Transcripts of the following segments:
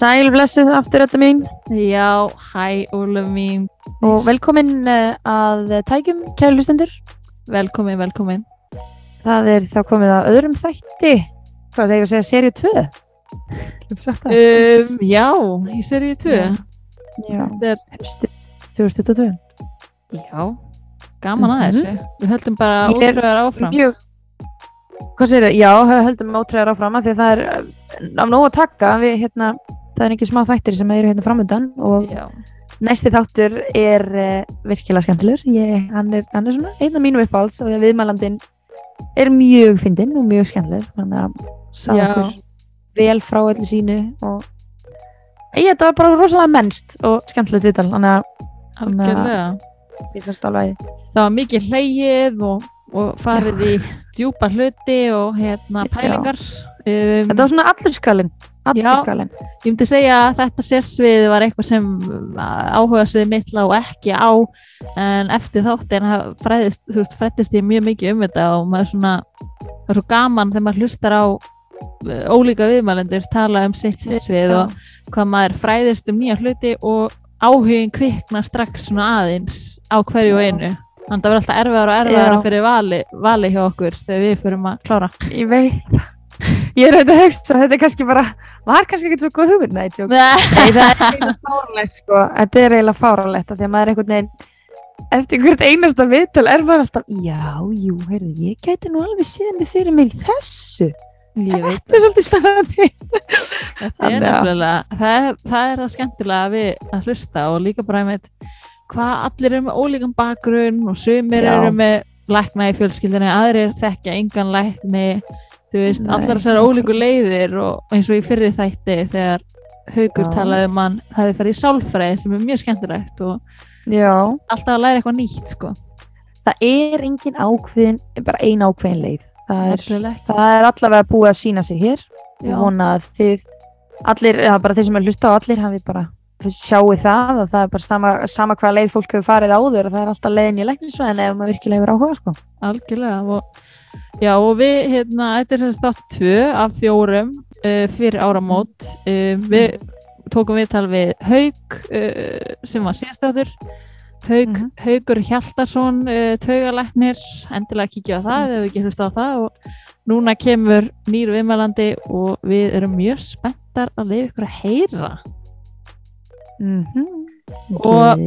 Sæl blessuð aftur þetta mín Já, hæ Úlf mín og velkomin uh, að tækjum kæru hlustendur. Velkomin, velkomin Það er þá komið að öðrum þætti. Hvað er það að segja, serið 2? Getur sagt það? um, Já, í seríu 2 Já. Höstið 2022. já, gaman að þessu Við höldum bara Ég ótrúðar áfram Mjög, hvað segir það? Já, hö- höldum ótreyðar áfram af því að það er uh, af nóg að taka. Við, hérna, það er ekki smá þættir sem eru hérna framöndan og Já, næsti þáttur er uh, virkilega skemmtilegur. Ég, hann, er, hann er svona einn af mínum uppáhalds og viðmælandinn er mjög fyndinn og mjög skemmtilegur. Þannig að sá okkur vel frá öllu sínu og ég, þetta var bara rosalega mennst og skemmtilegt viðtal. Þannig að Það var mikið hleyið og, og farið í djúpa hluti og hérna pælingar um, Þetta var svona allur skalinn. Já. Ég myndi segja að þetta sérsvið var eitthvað sem áhuga svið mitt lá ekki á en eftir þáttin haf- fræðist, þú veist, frættist ég mjög mikið um þetta og maður svona, það er svo gaman þegar maður hlustar á eh, ólíka viðmælendur tala um sitt sérsvið og hvað maður fræðist um nýja hluti og áhugin kvikna strax svona aðeins á hverju og einu. Þannig að það verður alltaf erfiðar og erfiðar fyrir vali, vali hjá okkur þegar við fyrum að klára. Ég veit Ég er auðvitað að hugsa, þetta er kannski bara var kannski ekki svo góð hugmynd, nei, tjók. Nei, það er eiginlega fáralegt sko. Þetta er eiginlega fáralegt af því að maður er einhvern veginn eftir hvert einasta viðtöl er maður alltaf Já, jú, heyrðu, ég gæti nú alveg séð mig fyrir mér í þessu. Ég veit Þetta er svolítið spennandi. Þetta er að- nefnilega, það það er það skemmtilega við að hlusta og líka bara með hvað allir eru með ólíkan bakgrunn og sumir eru með lækna í fjölskyldinni, aðrir þekkja engan lækni, þú veist, Nei. allar þessar ólíku leiðir og eins og í fyrri þætti þegar Haugur Já. talaði um hann hafi farið í sálfræði sem er mjög skemmtilegt og Já, alltaf að læra eitthvað nýtt sko. það er engin ákveðin bara ein ákveðin leið Það er, það er allavega búið að sína sig hér. Ég vona að þið allir, eða bara þeir sem er hlusta á allir hafi bara sjáu það að það er bara sama, sama hvað leið fólk hefur farið áður og það er alltaf leiðin í læknisvæðin ef maður virkilega hefur áhuga sko. Algjörlega og, já, og við, hérna, þetta er þess þátt tvö af fjórum uh, fyrir áramót. Uh, við tókum viðtal við Haug uh, sem var síðast þáttur. Haug, Mhm. Haugur Hjaltarsson uh, taugalæknir, endilega kíkja á það ef við ekki hlusta á það. Og núna kemur nýr viðmælandi og við erum mjög spenntar að leiða ykkur að heyra. Mm Og-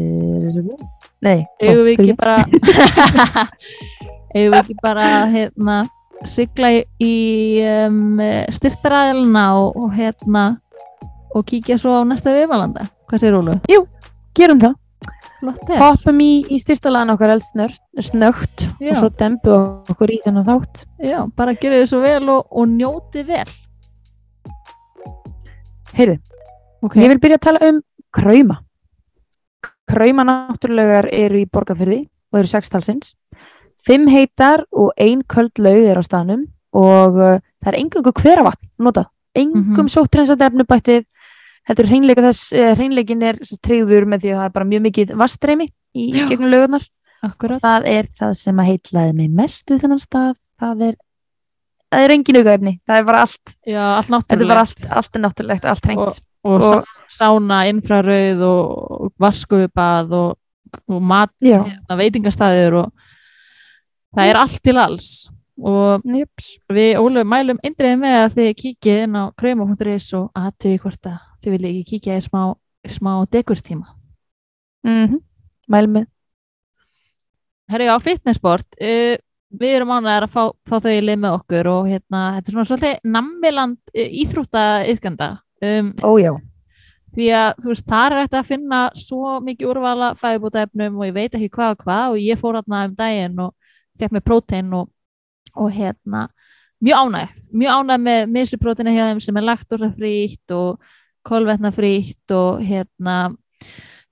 Nei, eigum við ekki bara við ekki bara hérna sigla í- um, styrtaræðilina og, og hérna og kíkja svo á næsta viðmælanda hvað sér Ólu? gerum það. Hoppum í, í styrtalagan okkar snögt og svo dembu okkur í þennan þátt. Já, bara gera þið svo vel og, og njóti vel. Heyrðu, Ok, ég vil byrja að tala um krauma. Krauma náttúrulegar eru í borgarfyrði og eru sextalsins Fimm heitar og ein köld laug er á staðnum og uh, það er engungu hveravatn notað, engum mm. -hmm. sóttrensandi efnubættið Þetta er hreinleika þess, uh, hreinleikin er tryggður með því að það er bara mjög mikið vastreimi í Já. gegnum laugarnar. Akkurat það er það sem að heitlaði mig mest við þennan stað. Það er, það er engin aukaefni. Það er bara allt, Já, allt þetta er bara náttúrulegt allt, allt er náttúrulegt, allt hreint. Og, og, og- sá, sána infrarauð og, vaskubað og, og mat, hérna, veitingastæður og það er allt til alls og jöps við Ólöf mælum eindriði með að þið kíkið inn á krauma.is og aðtöði hvort að þið viljið ekki kíkja í smá, smá dekurtíma. mm -hmm. mæl með Herri á fitnessport, uh, við erum ánægðar að fá, fá þau í lið með okkur og hérna, þetta er svona svolítið nammiland uh, íþrótta yfganda. Um, ójá, því að þú veist, þar er þetta að finna svo mikið úrvala fæðubótaefnum og ég veit ekki hvað og hvað og ég fór hérna um daginn og fekk mér prótein og, og hérna mjög ánægð, mjög ánægð með misupróteina hjá þeim sem er laktósafrýtt og kolvetnafrýtt og hérna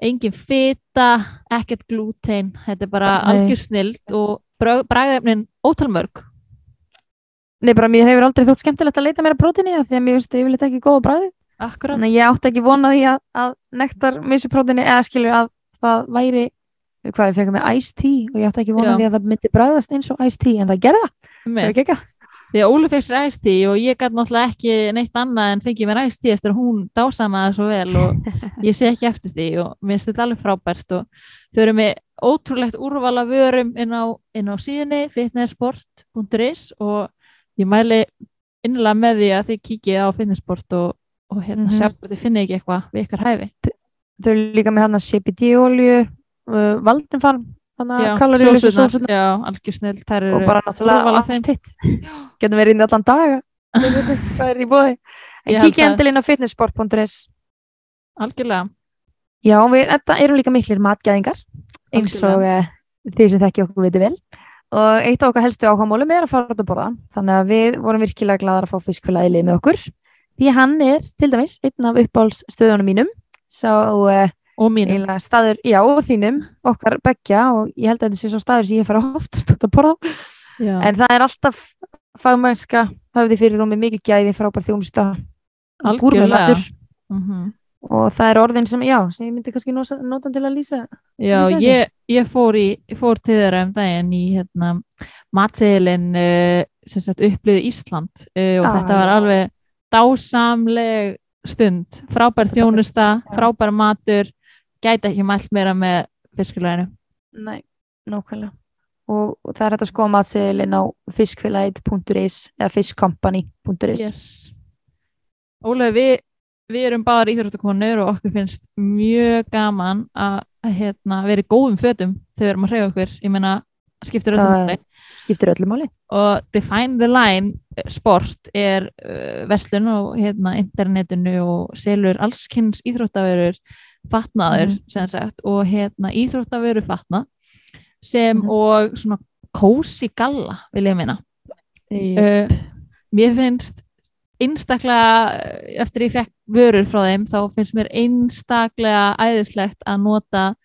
engin fita, ekkert glútein þetta er bara algjör snild og bræðefnin ótalmörg nei bara mér hefur aldrei þótt skemmtilegt að leita mér að prótinni því að mér finnst þau yfirleitt ekki góða bræði akkurat, þannig að ég átti ekki vona því að, að nektar missu prótinni eða skilur að það væri hvað ég fekk með iced tea og ég átti ekki vona Já. því að það myndi bræðast eins og iced tea en það gerði það, er ekki ekki Óli fekk sér æsti og ég gæti náttúrulega ekki neitt annað en fengið mér æsti eftir að hún dásamaði svo vel og ég sé ekki eftir því og mér þetta alveg frábært og þau eru með ótrúlegt úrvala vörum inn á, inn á síðunni fitnessport.is og ég mæli innlega með því að þið kíkið á fitnessport og, og hérna Mhm. sjá hvort þið finnið ekki eitthvað við ykkar hæfi Þau eru líka með hann að CBD-olju, uh, Valdenfarm, þannig Já, algjör snill og bara náttúrulega allt hitt. Getum verið inn allan daga. Hvað er í bóði? En kíkja það. endil inn á fitnessport.is. algjörlega Já, við þetta eru líka miklir matgæðingar eins og uh, þið sem þekki okkur viti vel. Og eitt af okkar helstu ákvæmólum er að fara út að borða. Þannig að við vorum virkilega gladar að fá fiskfélagið lið með okkur. Því hann er til dæmis einn af uppáhaldsstöðunum mínum. Svo uh, og mínum. Staður, já, og þínum, okkar beggja og ég held að þetta sé svo staður sem ég fara oftast að borða. Já. En það er alltaf fagmennska, höfði fyrir rúmi mikil gæði, frábær þjónusta, algjörlega. Mm og það er orðin sem, já, sem ég myndi kannski nota, nota til að lýsa. Já, Lýsa ég, ég fór, í, fór til þeirra um daginn í hérna, matseðilin uh, sem sagt upplýðu Ísland uh, og Ah, þetta var alveg dásamleg stund, frábær þjónusta, frábær matur, gæti ekki mælt meira með fiskuleginu. Nei, nákvæmlega. Og, það er hægt að skoða matseðilinn á fiskfélagið.is eða fiskcompany.is. Yes. Ólega, við, við erum bara íþróttakonur og okkur finnst mjög gaman að að, hérna, vera í góðum fötum þegar við erum að hreyfa okkur. Ég meina, skiptir öllum máli. Skiptir öllu máli. og Define the Line eh, sport er uh, verslun og hérna internetinu og selur allskynns íþróttavörur fatnaður Mhm. sem sagt og hérna íþróttavöru fatna sem Mhm. og svona kósi galla vil ég minna Í, uh, mér finnst einstaklega eh, eftir ég fekk vörur frá þeim þá finnst mér einstaklega æðislegt að nota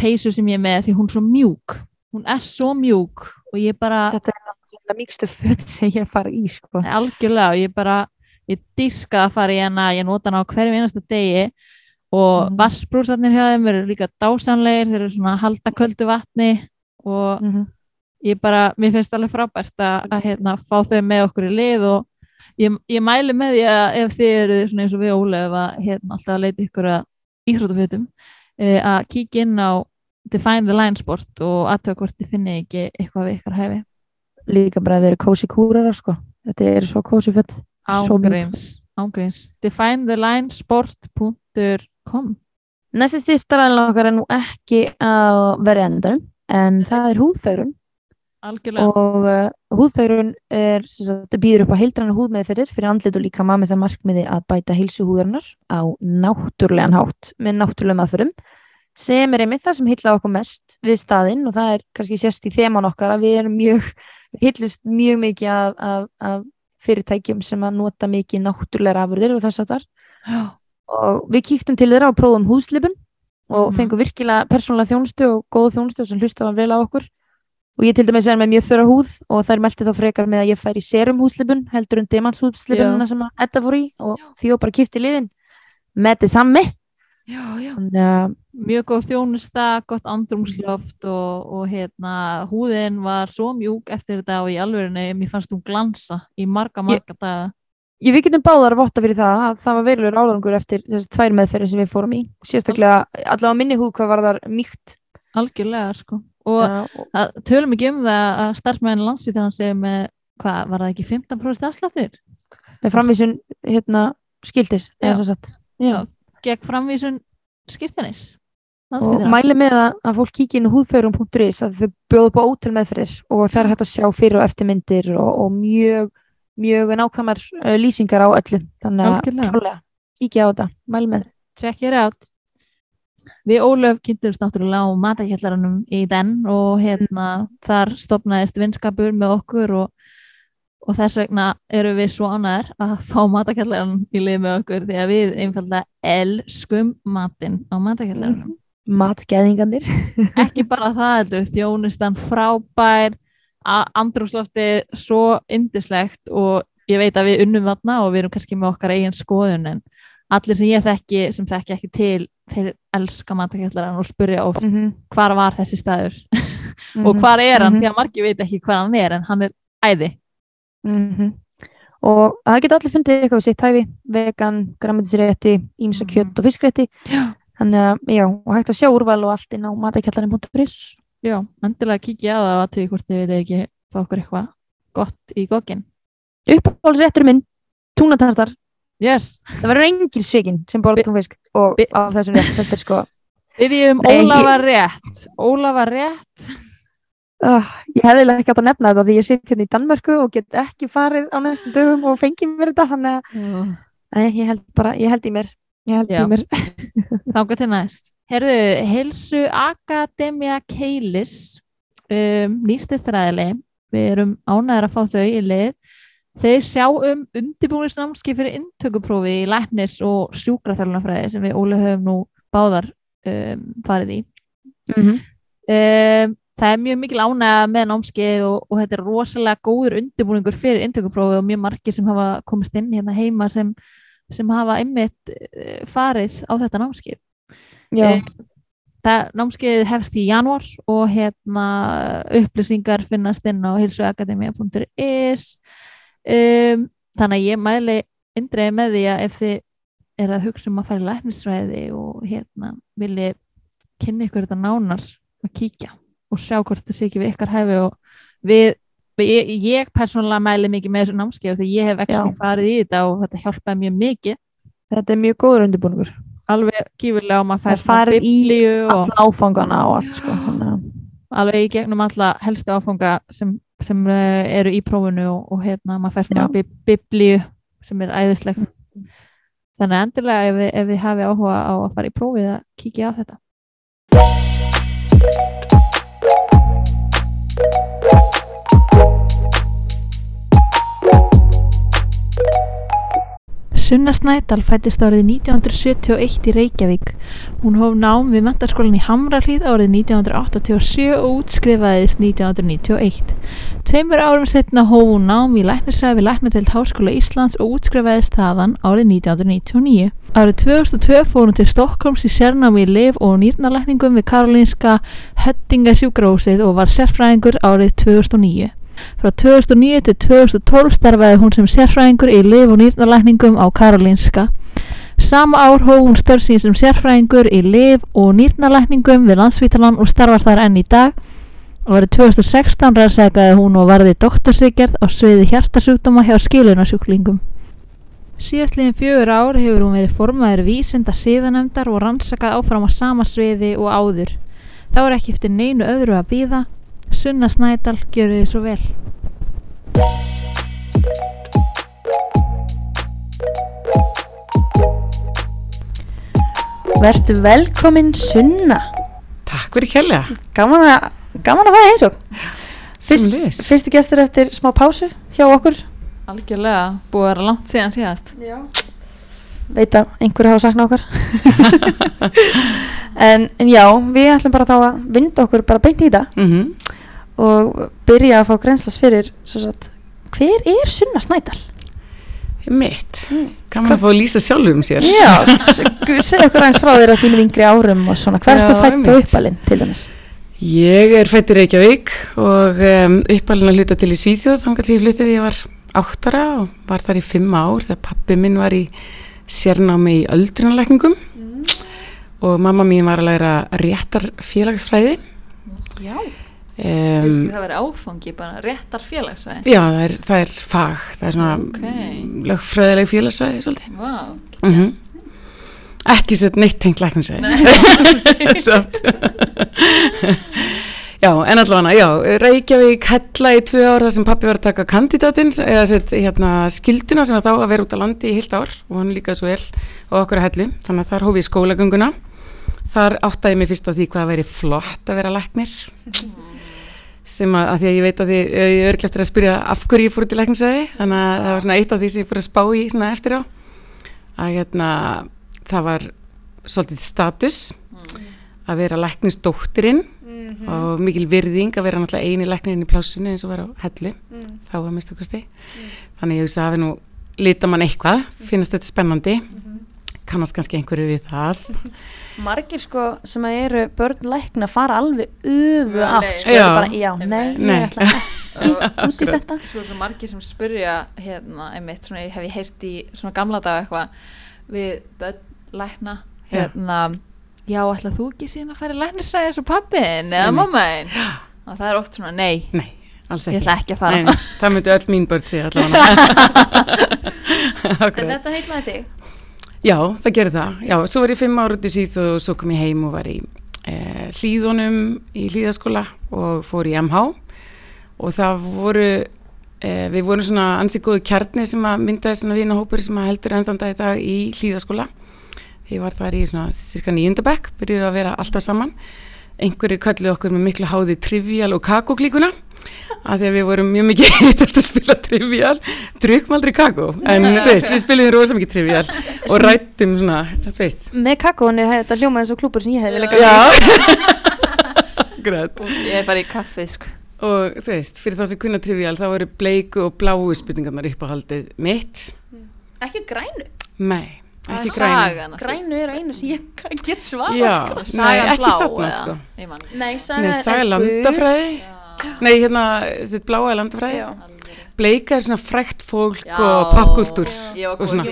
peysu sem ég er með því hún er svo mjúk hún er svo mjúk og ég bara þetta er náttúrulega mýgstu föt sem ég fara í, sko. algjörlega og ég bara ég dyrka að fara í hana, ég nota hana á hverjum einasta degi og Mhm. vassbrúsarnir hjá þeim eru líka dásanlegir þeir eru svona halda köldu vatni og Mm ég bara, mér finnst alveg frábært að, að hérna, fá þau með okkur í lið og ég, ég mæli með því að ef þið eru svona eins og við Ólef að hérna, alltaf að leita ykkur að íþrótafötum eh, að kíkja inn á Define the Line Sport og aðtöða hvort þið finni ekki eitthvað við ykkar hæfi Líka bara þeir eru kósi kúrar, sko. Þetta eru svo kósi föt. Svo mjúk. ángríns, ángríns define-the-line-sport.com Næsti styrtaræðin okkar er nú ekki að vera endanum, en það er húðfærun algjörlega, og uh, húðfærun er, sagt, býður upp á heildræna húðmeðferðir fyrir andlit og líka með það markmiði að bæta heilsu húðarinnar á náttúrulegan hátt með náttúrulegum aðferðum sem er einmitt það sem heilla okkur mest við staðinn og það er kannski sérst í þeman okkar að við erum mjög, við heillust mjög mikið af, af, af fyrirtækjum sem að nota mikið náttúrulegar afurðir og þess að þar og við kíktum til þeirra og prófum húðslipun og Mhm. fengum virkilega persónulega þjónustu og góða þjónustu sem hlustaði vel á okkur. Og ég til dæmis er með mjög þurra húð og þær melti þá frekar með að ég fær í serum húðslipun heldur en demanshúðslipunina sem að Edda fór í og því og bara kipti liðin með þið sammi. Þannig að mjög góð þjónusta, gott andrumsloft og, og hérna húðin var svo mjúk eftir þetta og í alvörinu, mér fannst hún glansa í marga, marga daga. ég við getum báðar að votta fyrir það að það var verulegur álangur eftir þessar tvær meðferðir sem við fórum í sérstaklega allavega minni húð hvað var þar mýkt. Algjörlega, sko. Og uh, og tölum ekki um það að starfsmæðin landsbytarnan segir með, hvað, var það ekki 15% afsláttur? með framvísun hérna skildir eða svo satt Já. gegn framvísun skiptanis og mæli með að, að fólk kíkja inn á húðfærum.is að þau bjóðu upp á ótal meðferðir og það er hægt að sjá fyrir og eftirmyndir og, og mjög, mjög nákvæmar uh, lýsingar á öllu. Þannig að klálega kíkja á þetta, mæli með. Check it out. Við Ólöf kynntumst náttúrulega á matakjallaranum í den og hérna þar stopnaðist vinskapur með okkur og, og þess vegna eru við svo ánæður að fá matakjallaran í lið með okkur því að við einfallega elskum matinn á matakjallaranum matgeðingandir ekki bara það heldur þjónustan frábær andrúslofti svo indislegt og ég veit að við unnum þarna og við erum kannski með okkar eigin skoðun en allir sem ég þekki sem þekki ekki til þeir elska matakjallaran og spurja oft mm -hmm. hvar var þessi staður og hvar er hann Mhm. því að margir veit ekki hvar hann er en hann er æði mm og það geta allir fundið eitthvað við sitt hæfi vegan, grammetisrétti ímsa Mhm. kjött og fiskrétti Já. Þannig að, já, og hægt að sjá úrval og allt inn á matakjallarinn.is Já, endilega kíkja að það að til hvort þið vilja ekki fá okkur eitthvað gott í goggin. uppáhaldsréttur minn, túnatartar Yes, það verður engin svikin sem borða Vi- túnfisk og vi- af þessum rétt, þetta er sko við viðum Ólafa rétt. Ólafa rétt. uh, ég hefði ekki átt að nefna þetta því ég sitt hérna í Danmörku og get ekki farið á næstu dögum og fengið mér þetta þannig að Nei, ég held bara, ég held í mér ég held mér Þángu til næst. Herðu, Helsu Akademia Keilis, um, nýstyrtræðili, við erum ánæður að fá þau í lið. Þeir sjá um undirbúinisnámski fyrir inntökuprófi í læknis og sjúkraþjálunafræði sem við Óli höfum nú báðar um, farið í. mm -hmm. um, það er mjög mikil ánægja með námskeið og, og þetta er rosalega góður undirbúningur fyrir inntökuprófi og mjög margir sem hafa komist inn hérna heima sem, sem hafa einmitt uh, farið á þetta námskeið. Já, Eh, það námskeið hefst í janúar og hérna upplýsingar finnast inn á hilsuakademia.is um, þannig að ég mæli indreiði með því að ef þið er að hugsa um að fara í læknisræði og hérna vilji kynna ykkur þetta nánar að kíkja og sjá hvort það sé ekki við ykkar hæfi og við ég, ég persónulega mæli mikið með þessu námskeið því ég hef ekki farið í þetta og þetta hjálpaði mjög mikið. Þetta er mjög góður undirbúningur. Alveg gífurlega og maður fær farið í alla áfangana og allt sko þannig alveg í gegnum alla helstu áfanga sem, sem uh, eru í prófinu og, og hérna maður fær svona biblíu sem er æðisleg þannig að endilega ef, ef þið hafi áhuga á að fara í prófið að kíkja á þetta Sunna Snædal fættist árið 1971 í Reykjavík. Hún hóf nám við mentaskólan í Hamralíð árið 1987 og útskrifaðist 1991. Tveimur árum setna hóf hún nám í læknisræði við Læknatelt Háskóla Íslands og útskrifaðist þaðan árið 1999. Árið 2002 fór hún til Stokkólms í sérnámi í liv og nýrnalækningum við Karolinska Höttinga sjúkrahúsið og var sérfræðingur árið 2009. Frá 2009 til 2012 starfaði hún sem sérfræðingur í lif- og nýrnalækningum á Karolinska. Sama ár hóf hún störf sín sem sérfræðingur í lif- og nýrnalækningum við landsvítalan og starfar þar enn í dag. Árið 2016 ræðsækaði hún og varði doktorsvíkjart á sviði hjartasjúkdóma hjá skilunarsjúklingum. Síðastliðin fjögur ár hefur hún verið formaður vísinda síðanemdar og rannsakað áfram á sama sviði og áður. Þá er ekki eftir neinu öðru að býða. Sunna Snædal, gjöru þið svo vel. Vertu velkomin Sunna Takk fyrir kjærlega. Gaman að, gaman að fæða heimsók Fyrst- Sumleis. Fyrsti gestur eftir smá pásu hjá okkur Algjörlega, búið að vera langt síðan síðast. Já Veit að einhverju hafa saknað okkar en, en já, við ætlum bara þá að vinda okkur bara beint í þetta Mm og byrja að fá grenslas fyrir sagt, hver er Sunna Snædal? Mitt. Gaman að fá að lýsa sjálfum sér. Já, segja okkur aðeins frá þér á þínum yngri árum og svona, hver Já, ertu fætt og einmitt. uppalinn til dæmis? Ég er fættir Reykjavík og um, uppalinn að hluta til í Svíþjóð. Þannig að ég þegar ég var áttara og var þar í fimm ár þegar pappi minn var í sérnámi í öldrunarlækningum og mamma mín var að læra réttar félagsfræði. Já. Um, það veri áfangi, bara réttar félagsvæði. já, það er, það er fag, það er svona Ok. lögfræðileg félagsfræði svolítið. Vá. Mm Ekki sett neitt tengt læknisæði. Samt. já, en allavega, já, Reykjavík hella í tvö ár þar sem pappi var að taka kandidatinn, eða sett hérna skilduna sem var þá að vera út á landi í heilt ár og hann líkaði svo vel og okkur að hellu, þannig að þar hófi ég skólagönguna. Þar áttaði mig fyrst á því hvað að veri flott að vera læknir sem að, að því að ég veit að því ég er eftir að spyrja af hverju ég fór út í læknisæði þannig að það var svona eitt af því sem ég fór að spá í svona eftir á. Að hérna það var svolítið status að vera læknisdóttirinn og mikil virðing að vera náttúrulega eini læknirinn í plásinu eins og vera á hellu þá að mista kosti. Þannig ég hugsa að hafi nú lita mann eitthvað finnast þetta spennandi. Kannast kannski einhverju við það Margir sko sem að eru börn lækna fara alveg Öfuga átt sko, Já. Bara, já, nei, Nei. ég ætla ekki út í þetta. Svo er svo margir sem spyrja hérna, einmitt, svona, hef ég heyrt í svona gamla daga eitthvað við börn lækna Já. hérna, já, ætla þú ekki síðan að fara í læknisræði eins og pappin eða mammaðin og það er oft svona, nei, Nei, alls ég ætla ekki að fara. Nei, nei, það myndi öll mín börn segja allavega. en þetta heitlaði þig Já, það gerir það. Já, svo var ég fimm ára út í síð og svo kom ég heim og var í e, hlýðunum í hlýðaskóla og fór í MH og það voru, e, við vorum svona ansið góðu kjarni sem að myndaði svona vinahópur sem að heldur endan dag í dag í hlýðaskóla. Ég var þar í svona cirka nýjöndabæk, byrjuði að vera alltaf saman. Einhverjir kölluði okkur með miklu háði trivial og kakoklíkuna að því að við vorum mjög mikið hittast að spila trivial, drukkum aldrei kakó en þú veist, við spilum rosa mikið trivial og rættum svona, þú veist. Með kakónu hefði þetta hljómað eins og klúpur sem ég hefði Akkurat. ég er bara í kaffi sko. og þú veist, fyrir þá sem kunna trivial þá eru bleiku og bláu spurningarnar upp á haldið mitt ekki grænu? Nei, ekki græn sagan. Alltaf. grænu er einu sem ég get svara sko. nei, ekki þarna sko. Nei, saga er landafræði Nei, hérna, þetta bláa er landafræði Já. Bleika er svona frækt fólk Já. og popkultúr Og svona.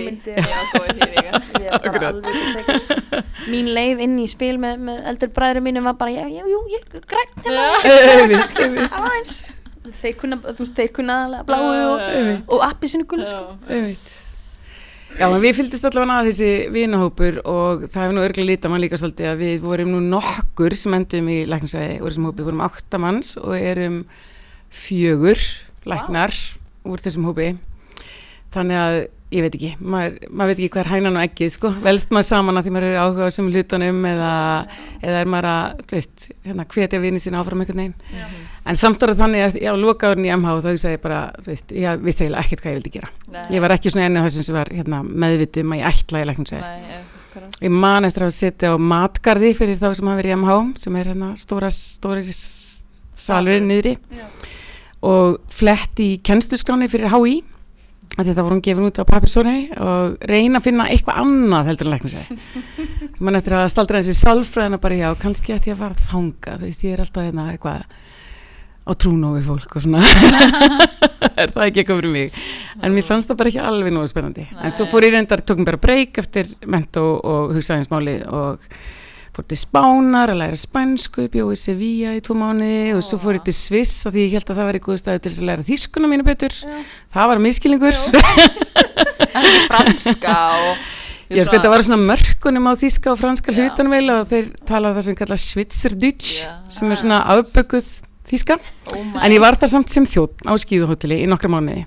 sko. mín leið inn í spil með, með eldur bræður mínum var bara, já, já, grænt hérna, einmitt, aðeins. Þeir kunna, þú veist, þeir kunna aðalega bláu og, appi sinu gul, sko. Já, við fylgdist allavega að þessi vinahópur og það hefur nú örgulega lítið mann líka svolítið að við vorum nú nokkur sem endum í læknisvæði úr þessum hópi, vorum átta manns og erum fjögur læknar úr þessum hópi þannig að ég veit ekki, maður, maður veit ekki hvað er hænan og ekkið sko, velst maður saman að því maður er áhuga á sem hlutunum eða, eða er maður að, þú veist, hérna hvetja vinið sína áfram einhvern veginn. En samt ára þannig að já, loka árin í MH þá hugsaði ég bara, þú veist, ég vissi eiginlega ekkert hvað ég vildi gera. Nei. ég var ekki svona enni þessum sem var hérna, meðvitum að ég ætla í læknisvegi Nei, ég- ég man eftir að setja á matgarði fyrir þá sem hafa verið í MH sem er hérna stóra, stóri salurinn niðri. Og flett í kennsluskráni fyrir HÍ það voru hún gefin út á pappirsóni og reyna að finna eitthvað annað heldur en læknisvegi man eftir að staldra þessi sálfræðina bara já, kannski ætti ég að fara þanga þú veist, ég er alltaf hérna eitthvað á trúnófi fólk og svona. Er það ekki eitthvað fyrir mig? En mér fannst það bara ekki alveg nógu spennandi. En svo fór ég reyndar, tók mér bara breyk eftir mentó og hugsaðinsmáli og fór til Spánar að læra spænsku, bjóði Sevilla í tvo mánuði og svo fór ég til Sviss af því ég held að það væri góð stæði til að læra þýskuna mínu betur. Það var miskilningur ekki franska og ég sko þetta var svona mörkunum á þýska og franska Já. hlutanum vel og þeir tala það sem kalla Schwitzerdütsch Já. sem er svona afbökuð þýska. Oh en ég var þar samt sem þjótt á skíðuhóteli í nokkra mánuði.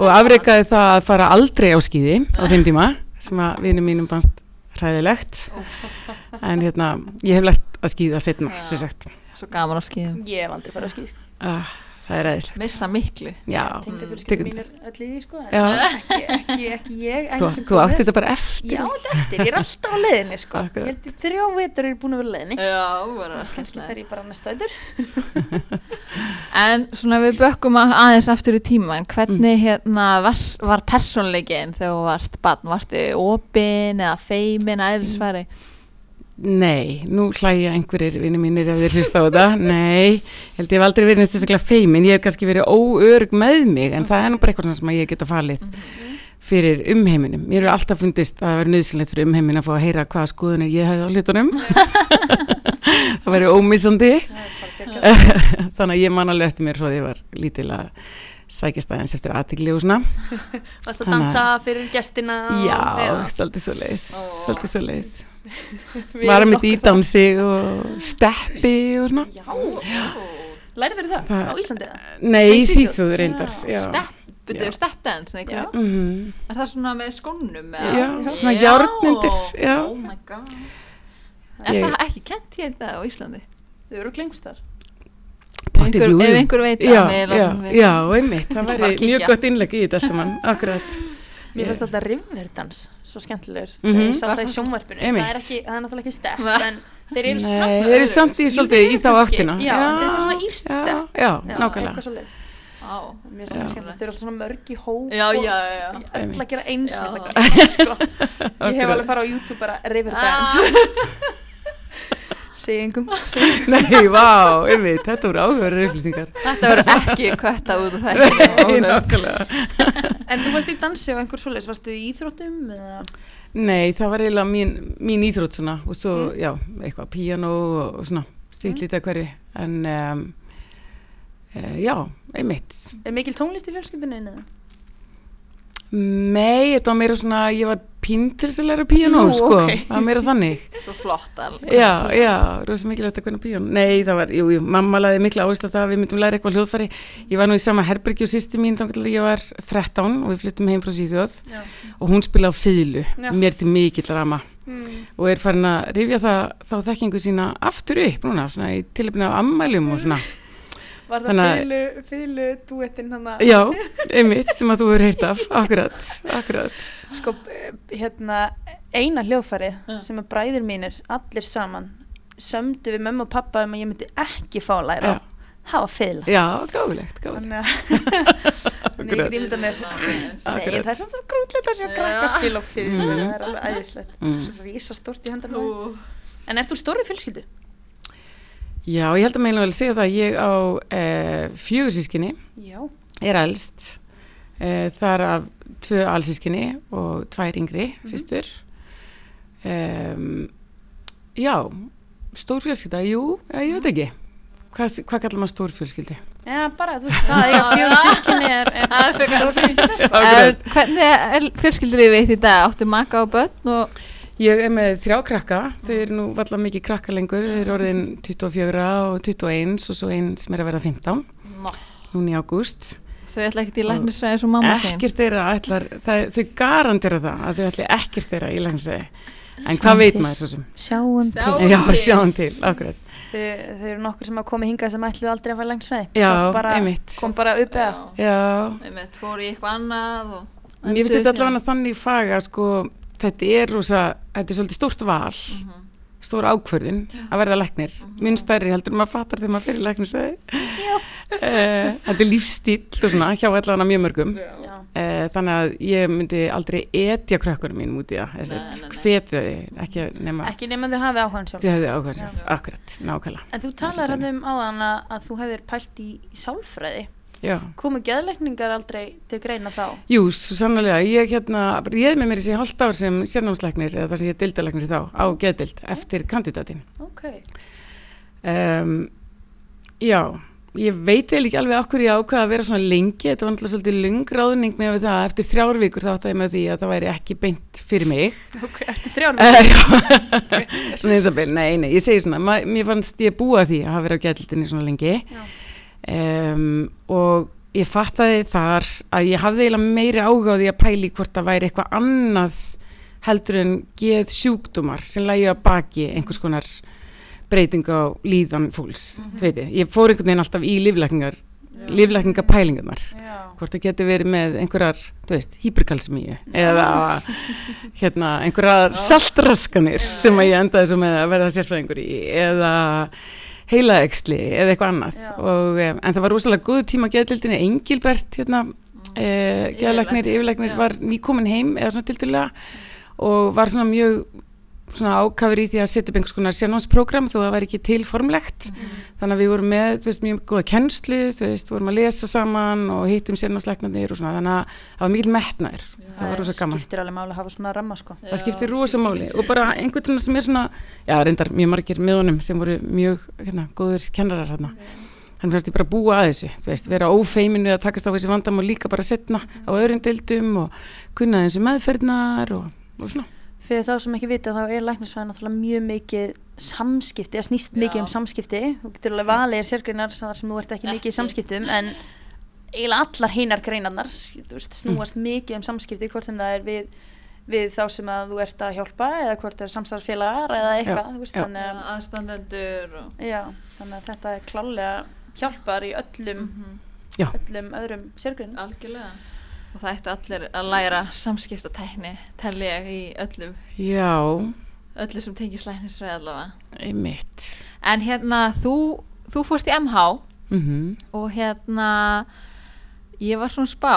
Og afreikaði það að fara aldrei á skíði á þeim tíma sem að vinum mínum fannst hræðilegt. En hérna ég hef lært að skíða setna sem sagt. Svo gaman á skíðum ég hef aldrei farið að skýð, sko. Ah, það er ræðislegt missa miklu. Já, tengda tekur- fjölskylda mín er öll í því, sko ekki, ekki, ekki ég þú, sem þú átti þetta bara eftir. Já, þetta eftir, ég er alltaf á leiðinni sko. Þrjá vetur er búin að vera á leiðinni. Já, Kannski fer ég bara næsta vetur. En svona við bökkum að- aðeins aftur í tíma en hvernig hérna var, var persónleikin þegar þú varst barn, varstu opin eða feimin að eðlisfæri nei, nú hlæja einhverjir vinni mínir ef þeir hlusta á þetta. Nei, held ég hef aldrei verið næstistaklega feimin ég hef kannski verið óörg með mig en það er nú bara eitthvað sem að ég geta falið fyrir umheiminum. Mér hefur alltaf fundist að það verið nöðsynlegt fyrir umheimin að fá að heyra hvaða skoðunir ég hefði á hlutunum. Það væri ómissandi. Þannig að ég man alveg eftir mér svo að ég var lítil að sækjast aðeins eftir aðtikli og svona. Varst að að- dansa fyrir gestina já, svolítið svo leiðis Ó. svolítið svo leiðis Við var erum með í dansi og steppi og svona. Já, lærið það, Það- á Íslandi? Eða? nei, í Svíþjóð. Síþjóð reyndar já, stepp, byrjuðu Já. steppdance Mhm. er það svona með skónum eða? Já, svona járnmyndir, já. oh my god. Er Ég- það ekki kent hér það á Íslandi? Þau eru klengst þar. Ef einhver, veit við já, einmitt. Það væri mjög gott innlegg í þetta allt saman akkurat Mér finnst alltaf riverdans svo skemmtilegur Mhm. þegar ég sá það í það sjónvarpinu. það er, ekki, það er náttúrulega ekki stepp Nei. en þeir eru Nei, samt þeir eru samt í svolítið í þá áttina. Já, þeir eru svona írst já, stepp já, Já, nákvæmlega. eitthvað. Mér finnst það skemmtilegt, þeir eru alltaf svona mörg í hóp já, og já, já öll að gera eins það. Ég hef alveg farið á YouTube bara Riverdance segjengum Nei, vá, einmitt, þetta voru áhugaverður upplýsingar. Þetta verður ekki kvetta út af Nei, þetta nákvæmlega. En þú varst í dansi og einhver svoleiðis, varstu í íþróttum eða? Nei, það var eiginlega mín, mín íþrótt svona og svo, já, eitthvað píano og, og svona, stýtt lítið að hverju. En um, e, já, einmitt. Er mikil tónlist í fjölskyldunni eða? Nei, þetta var meira svona, ég var píntilsilega píano, Nú, sko, ok. það var meira þannig. Svo flott alveg. Já, já, rosa mikilvægt að kunna píano Nei, það var, jú, jú, mamma laði mikla áherslu á það að við myndum læra eitthvað hljóðfæri. Ég var nú í sama herbergi og sýsti mín þannig að ég var 13 og við flyttum heim frá Svíþjóð. Já. og hún spilaði á fýlu, Já. mér til mikill rama. Mm. og er farin að rifja það þá þekkingu sína aftur upp núna, svona í tilöfni af ammælum og svona Var það Þannig að- fílu duettinn hann að Já, einmitt, sem að þú hefur heyrt af akkurat, akkurat sko, eh, hérna, eina hljóðfærið Já. sem að bræður mínir, allir saman sömdu við mömmu og pappa um að ég myndi ekki fá að læra á. það var feila já gáfulegt, gáfulegt þannig að ég get ímyndað mér nei, það er samt svo grútlegt að sjá Já. krakka spila á fílu Mm. það er alveg æðislegt Mm. svo rísa stort í hendar Ú, en ert þú stóri fjölskyldu? Já, ég held að meina vel að segja það að ég á e, fjögursískinni já, er elst e, það er af tvö allsískinni og tvær yngri Mhm. systur um, Já, stór fjölskylda, jú, ja, ég veit ekki Hvað, hvað kallar maður stór fjölskyldi? já bara þú veist það fjögur sískinni er, er Það frekar- stór fjölskylda sko. En hvernig er fjölskyldur við í dag? Áttu maka og börn og Ég er með þrjá krakka, þau eru nú valla mikið krakka lengur, þau eru orðin 24 og 21 og svo einn sem er að vera 15, núna í ágúst. þau ætla ekkert í læknisræði svo mamma sín Ekkert þeirra ætlar, það, þau garantera það að þau ætli ekkert þeirra í læknisæði. En hvað veit maður svo sem? sjáum til Sjáum. Já, til. sjáum til, akkurat. þau, þau eru nokkur sem að koma hingað sem ætluðu aldrei að fara længsfræði Já, bara, einmitt. kom bara upp eða Já, Einmitt, fór í eitthvað annað og mér finnst þetta allavega þannig faga, sko, þetta er rosa, þetta er svolítið stórt val, Mhm. stór ákvörðin að verða læknir. Minn stærri heldur maður fattar þegar maður fyrir læknisæði. Uh, þetta er lífstíl og svona hjá allavega mjög mörgum. Uh, þannig að ég myndi aldrei etja krökkunum mínum út í það Nei, nei, nei. hvetja þau, ekki nema ekki nema þau hafi áhugan sjálf þau áhuga sér, Já. akkurat, nákvæmlega en þú talar hann um áðan að, að þú hefðir pælt í, sálfræði. Komu geðleikningar aldrei til greina þá? Jú, svo sannlega, ég hérna réð með mér þessi hálft ár sem sérnámsleiknir eða það sem ég dildalæknir þá á geðdild eftir kandidatin ok, um, Já, ég veit eða ekki alveg okkur ég ákvaða að vera svona lengi. Þetta var náttúrulega svolítið lung ráðning með það. Eftir þrjár vikur þá áttaði ég með því að það væri ekki beint fyrir mig. Ok, eftir þrjár Eh, já. svona bil, nei, nei, ég segi svona mér fannst ég búa að því að hafa verið á gætildinni svona lengi. Já. Um, og ég fattaði þar að ég hafði eiginlega meiri áhuga á því að pæli hvort það væri eitthvað annað heldur en geð sjúkdómar sem lægi að baki einhvers konar breyting á líðan fólks, mm veit ég, ég fór einhvern veginn alltaf í líflækningar, líflækningapælingarnar já, hvort það geti verið með einhverjar, þú veist, hýperkalsmíu eða hérna, einhverjar saltraskanir sem að ég endaði með að verða sérfræðingur í eða heilaeksli eða eitthvað annað. Og, um, en það var rosalega góð tíma að geðdildinni Engilbert hérna, e, geðlæknir, yfirlæknir já. var nýkomin heim eða svona tildulega og var svona mjög svona ákafur í því að setja upp einhvers konar sérnámsprogram þó að það væri ekki til formlegt þannig að við vorum með þú veist, mjög góða kennslu þú veist, vorum að lesa saman og hittum sérnámsleiknarnir og svona þannig að það var mikil metnaður. Það var rosa gaman. skiptir alveg máli að hafa svona ramma sko. Það skiptir rosa máli. og bara einhvern svona sem er svona já, reyndar mjög margir með honum sem voru mjög hérna, góður kennarar hérna hann fannst ég bara búa að þessu, þú veist, vera ófeiminu að takast á þessi vandamál líka bara setna á öðrum deildum og kunna þessu meðferðnar og, og svona fyrir þá sem ekki vita þá er læknisfræði náttúrulega mjög mikið samskipti, það snýst Já. mikið um samskipti þú getur alveg valið er sérgreinar þar sem þú ert ekki mikið í samskiptum en eiginlega allar hinar greinarnar veist, snúast mikið um samskipti hvort sem það er við, við þá sem að þú ert að hjálpa eða hvort það er samstarfsfélagar eða eitthvað, aðstandendur þannig að þetta er klálega hjálpar í öllum, Mhm. Já. öllum öðrum sérgrunum. algjörlega og það ættu allir að læra samskiptatækni tel ég í öllum já, öllu sem tengir slæknisfræði allavega. Einmitt. En hérna þú, þú fórst í MH mhm. Og hérna ég var svona spá.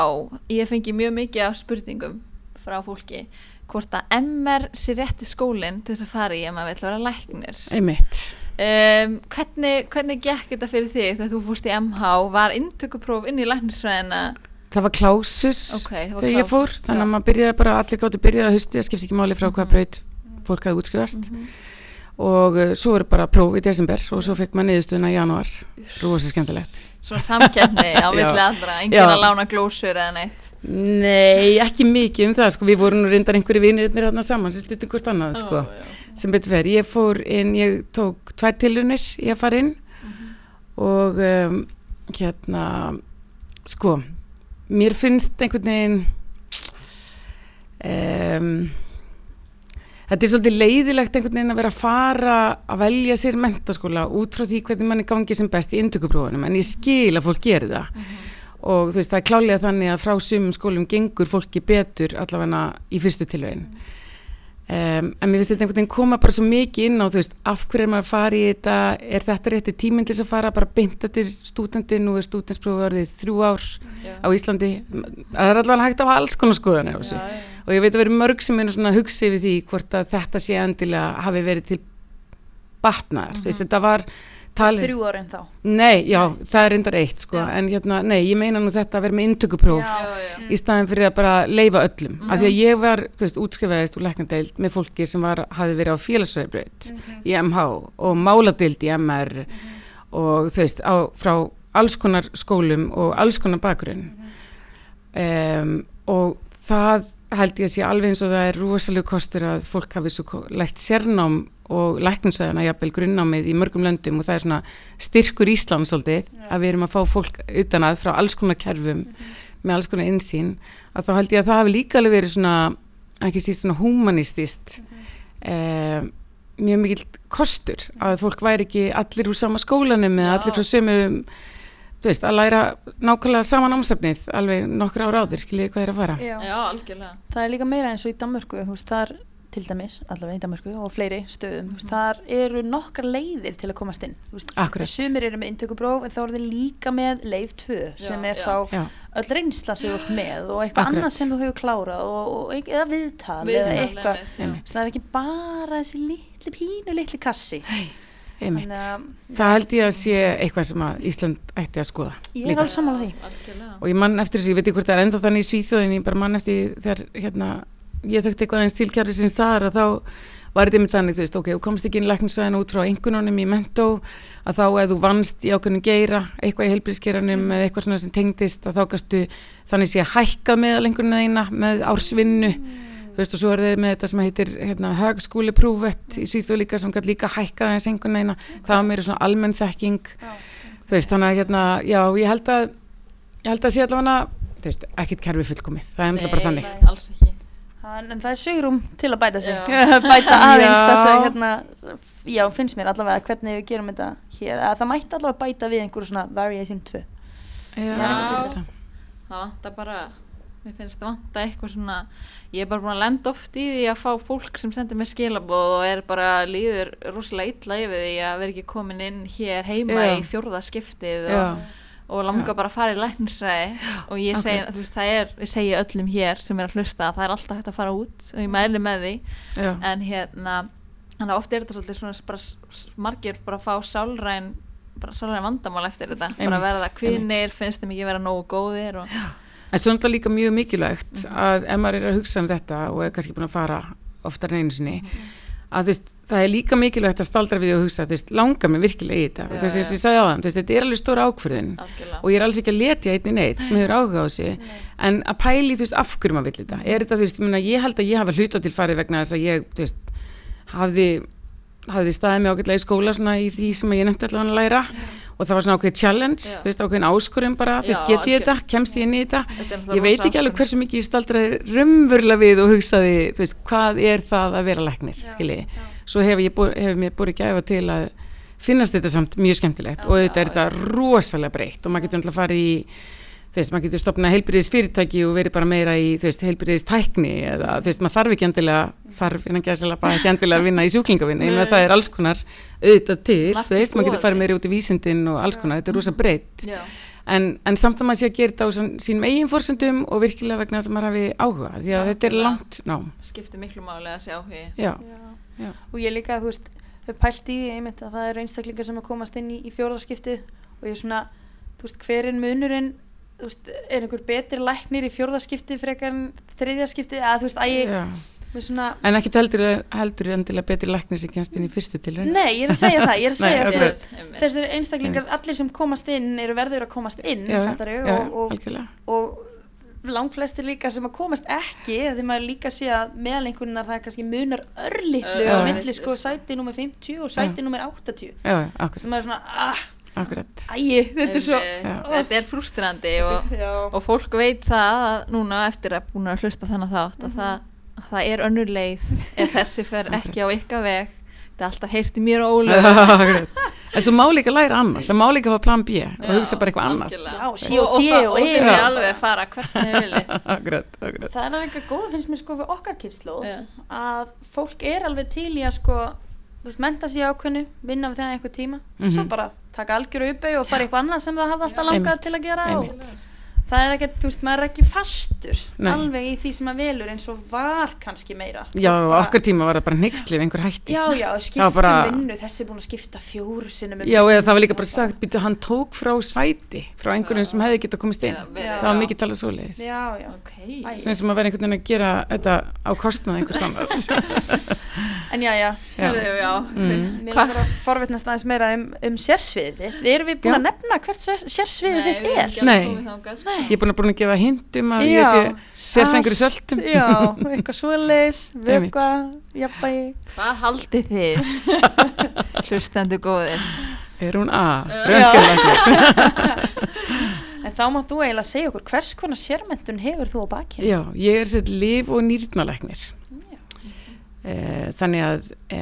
Ég fengi mjög mikið af spurningum frá fólki hvort að MR sé rétti skólinn til þess að fara í ef maður vill vera læknir. Einmitt. Um, hvernig, hvernig gekk þetta fyrir þig þegar þú fórst í MH var inntökupróf inn í læknisfræðina Það var klásus Ok, það var þegar ég fór, þannig að maður byrjaði bara, allir gáttu byrjaði að hausti, það skipti ekki máli frá hvaða braut fólk hafði útskrifast. Og uh, svo er bara próf í desember og svo fekk maður niðurstöðuna í janúar, rosa skemmtilegt. svona samkeppni á allra enginn Já. að lána glósur eða neitt? Nei, ekki mikið um það, sko, við vorum nú reyndar einhverju vinirinn þarna saman sem stuttum hvort annað, sko, já. sem betur fer. Ég fór inn, ég tók tvær tilunir í að fara inn og um, hérna, sko, mér finnst einhvern veginn, um, þetta er svolítið leiðilegt einhvern veginn að vera að fara að velja sér mentaskóla út frá því hvernig mann er gangið sem best í indökuprófunum, en ég skil að fólk gerir það. Og þú veist, það er klálega þannig að frá sumum skólum gengur fólki betur allavega í fyrstu tilvægin um, en mér finnst þetta einhvern veginn koma bara svo mikið inn á þú veist, af hverju er maður að fara í þetta? Er þetta rétti tíminn til þess að fara bara beint eftir stúdenti, nú er stúdentsprófi orðið þrjú ár Já. á Íslandi. Það er allavega hægt hafa alls konar þessu. Já, já. og ég veit að vera mörg sem er svona að hugsa yfir því hvort að þetta sé endilega hafi verið til batnaðar, þú veist, þetta var talið þrjú árin þá. Nei, já, það er reyndar eitt sko, Já. en hérna, nei, ég meina nú þetta að vera með já. í staðin fyrir að bara leifa öllum. Af því að ég var, þú veist, útskrifaðist úr læknadeild með fólki sem var, hafi verið á félagsverðbraut í MH og máladeild í MR og þú veist, á, frá alls konar skólum og alls konar bakgrunn. Um, og það held ég að sé alveg eins og það er rosalega kostur að fólk hafi svo lært sérnám og lækninsæðana jafnvel grunnnámið í mörgum löndum og það er svona styrkur Ísland svolítið að við erum að fá fólk utan að frá alls konar kerfum með alls konar insýn að þá held ég að það hafi líka alveg verið svona ekki síst svona humanistist um, mjög mikill kostur að fólk væri ekki allir úr sama skólanum eða Já. allir frá sömu þú veist, að læra nákvæmlega saman ámsefnið alveg nokkur ára áður, skiljið hvað er að fara? Já. já, algjörlega. Það er líka meira eins og í Danmörku þú veist, þar til dæmis, allavega í Danmörku og fleiri stöðum, þú veist, þar eru nokkar leiðir til að komast inn sumir eru með inntökupróf en þá eru þeir líka með leið 2 sem er já. þá Já, öll reynsla sem þú ert með og eitthvað annað sem þú hefur klárað og, og, eða viðtal eða Viðtal, eitthvað það er ekki bara þessi litli pínu litli kassi einmitt. Þannig að- Það held ég að sé eitthvað sem að Ísland ætti að skoða. ég er líka. alveg sammála því Og ég mann eftir þessu, ég veit ekki hvort það er ennþá þannig í Svíþjóðin, ég bara mann eftir þegar hérna, ég þökti eitthvað aðeins tilkjærið sinns þar að þá var þetta einmitt þannig, þú veist, ok, þú komst ekki inn í læknisvæðina út frá einhvernunum í mentó að þá ef þú vannst í ákveðnum geira eitthvað í heilbríðskeranum eða eitthvað svona sem tengdist að þá gastu þannig sé að hækka með lengruna eina með ársvinnu. Þú veist og svo er þið með þetta sem heitir hérna, högskúli prúvett í Svíþjóð líka sem gæti líka hækkað aðeins einhvern eina það var meira svona almenn þekking. Þú veist, þannig að hérna, já, ég held að ég held að sé allavega þú veist, ekkert kerfi fullkomið, það er en, það er sögurum til að bæta sig bæta aðeins þess að hérna, já, finnst mér allavega hvernig við gerum þetta hér að það mætti allavega bæta við einhverju svona variation 2 já, Já. þetta. það vantar bara mér finnst það vanta eitthvað svona ég er bara búin að lenda oft í því að fá fólk sem sendir mér skilabóð og er bara líður rosalega illa yfir því að vera ekki komin inn hér heima Já. í fjórða skiptið já, og, og langa bara að fara í læknisræði og ég segi, þú veist, það er ég segi öllum hér sem er að hlusta að það er alltaf hægt að fara út og ég mæli með því. Já, en hérna þannig að oft er þetta svolítið svona bara margir bara að fá sálræn bara sálræn vandamál eftir þetta. Bara Einmitt, að verða kvinnir, finnst þeim ekki vera nógu góðir og en svo er þetta líka mjög mikilvægt að ef maður er að hugsa um þetta og er kannski búin að fara oftar en einu sinni að veist, það er líka mikilvægt að staldra við og hugsa, veist, langar mig virkilega í þetta? Já, þess að ég sagði á það, veist, þetta er alveg stóra ákvörðin algjörlega. og ég er alls ekki að letja einni neitt sem hefur áhuga á þessu. En að pæli, af hverju maður vill þetta? Er þetta, ég, held að ég hafa hluta til farið vegna þess að ég, hafði, hafði staðið mig ágætlega í skóla svona í því sem ég nefndi allavega að læra. Og það var svona ákveð challenge, Já. þú veist, ákveðin áskurum bara, þú veist, get ég þetta, kemst ég inn í þetta? Þetta ég veit ekki alveg hversu mikið ég staldraði rumvurlega við og hugsaði, þú veist, hvað er það að vera læknir, skiljiði svo hefur hefur mér búið gæfa til að finnast þetta samt mjög skemmtilegt og þetta er þetta rosalega breytt og maður getur náttúrulega farið í þú veist, maður getur stopnað heilbyrðis fyrirtæki og verið bara meira í, þú veist, heilbyrðis tækni eða, þú veist, maður þarf ekki endilega þarf bara ekki endilega að vinna í sjúklingavinni en það er alls konar auðvitað til, Margt þú veist, maður getur farið meira út í vísindin og alls konar, þetta er rosa breytt Já, en, en samt að maður sé að gera þetta á sínum eigin fórsöndum og virkilega vegna þess að maður hafi áhuga því að þetta er langt nám skiptir miklu máli að sjá hugi já, og ég líka, þú veist pælt í einmitt að það eru einstaklingar sem að komast inn í, í fjórðaskiptið og ég er svona, þú veist, hver er munurinn veist, er einhver betri læknir í fjórðaskiptið frekar en þriðjaskiptið, að þú veist, að ég svona, En ekki heldur, heldur endilega betri læknir sem kemst inn í fyrstu tilraun? nei, ég er að segja það, ég er að Nei, segja, ok. þú veist, þessir einstaklingar, allir sem komast inn eru verður að komast inn, Já, ég, já, og, og, og langflestir líka sem að komast ekki því maður líka sé að meðalengunar það er kannski munar örlitlu Já. á milli sko sæti nummer 50 og sæti nummer 80 Já, maður er svona, ah, akkurat. ægi, þetta er svo Einmitt. þetta er frústrandi og, já, og fólk veit það að núna eftir að búin að hlusta þennan þátt að, það, að það er önnur leið ef þessi fer ekki á ykkar veg þetta er alltaf heyrt í mér og Ólöf Akkurat. En svo má líka læra annað, það má líka hafa plan B og hugsa bara eitthvað annað. Algjörlega. Já, og, C og og, D það- og og E. Já. alveg fara hvers sem þið vilji Akkurat, akkurat. það er eitthvað góð finnst mér sko við okkar kynslu Já. að fólk er alveg til í að sko þú veist, menta sig í ákveðnu, vinna við það einhver tíma svo Mhm. bara taka algjöru uppau og fara eitthvað annað sem það hafði alltaf langað til að gera og. Það er ekkert, þú veist, maður er ekki fastur Nei. alveg í því sem maður velur eins og var kannski meira Já, bara- okkar tíma var það bara neyksli við einhver hætti. Já, já, skiptum Það var bara- vinnu, þessi er búin að skipta fjóru sinnum um Já, eða það var líka bara sagt, býtu, hann tók frá sæti, frá einhverjum sem hefði getað komist inn. Já, Já. Það var mikið talað svoleiðis. Já, já, ok. Svona sem að vera einhvern veginn að gera þetta á kostnað einhvers annars. en já, já Já. Herðu, já. Mm. Mér Hva- langar að forvitnast aðeins meira um, um sérsviðið að. Ég er búin að, búin að gefa hintum að Já. ég sé sérfengur í söltum. Já, eitthvað svoleiðis, vökva, jafnbægi Hvað haldið þið? Hlustendu góðir Er hún A? Já. Röntgenlæknir. En þá mátt þú eiginlega segja okkur hvers konar sérmentun hefur þú á bakinu Já, ég er sett liv og nýrnalæknir. Eh, Þannig að e,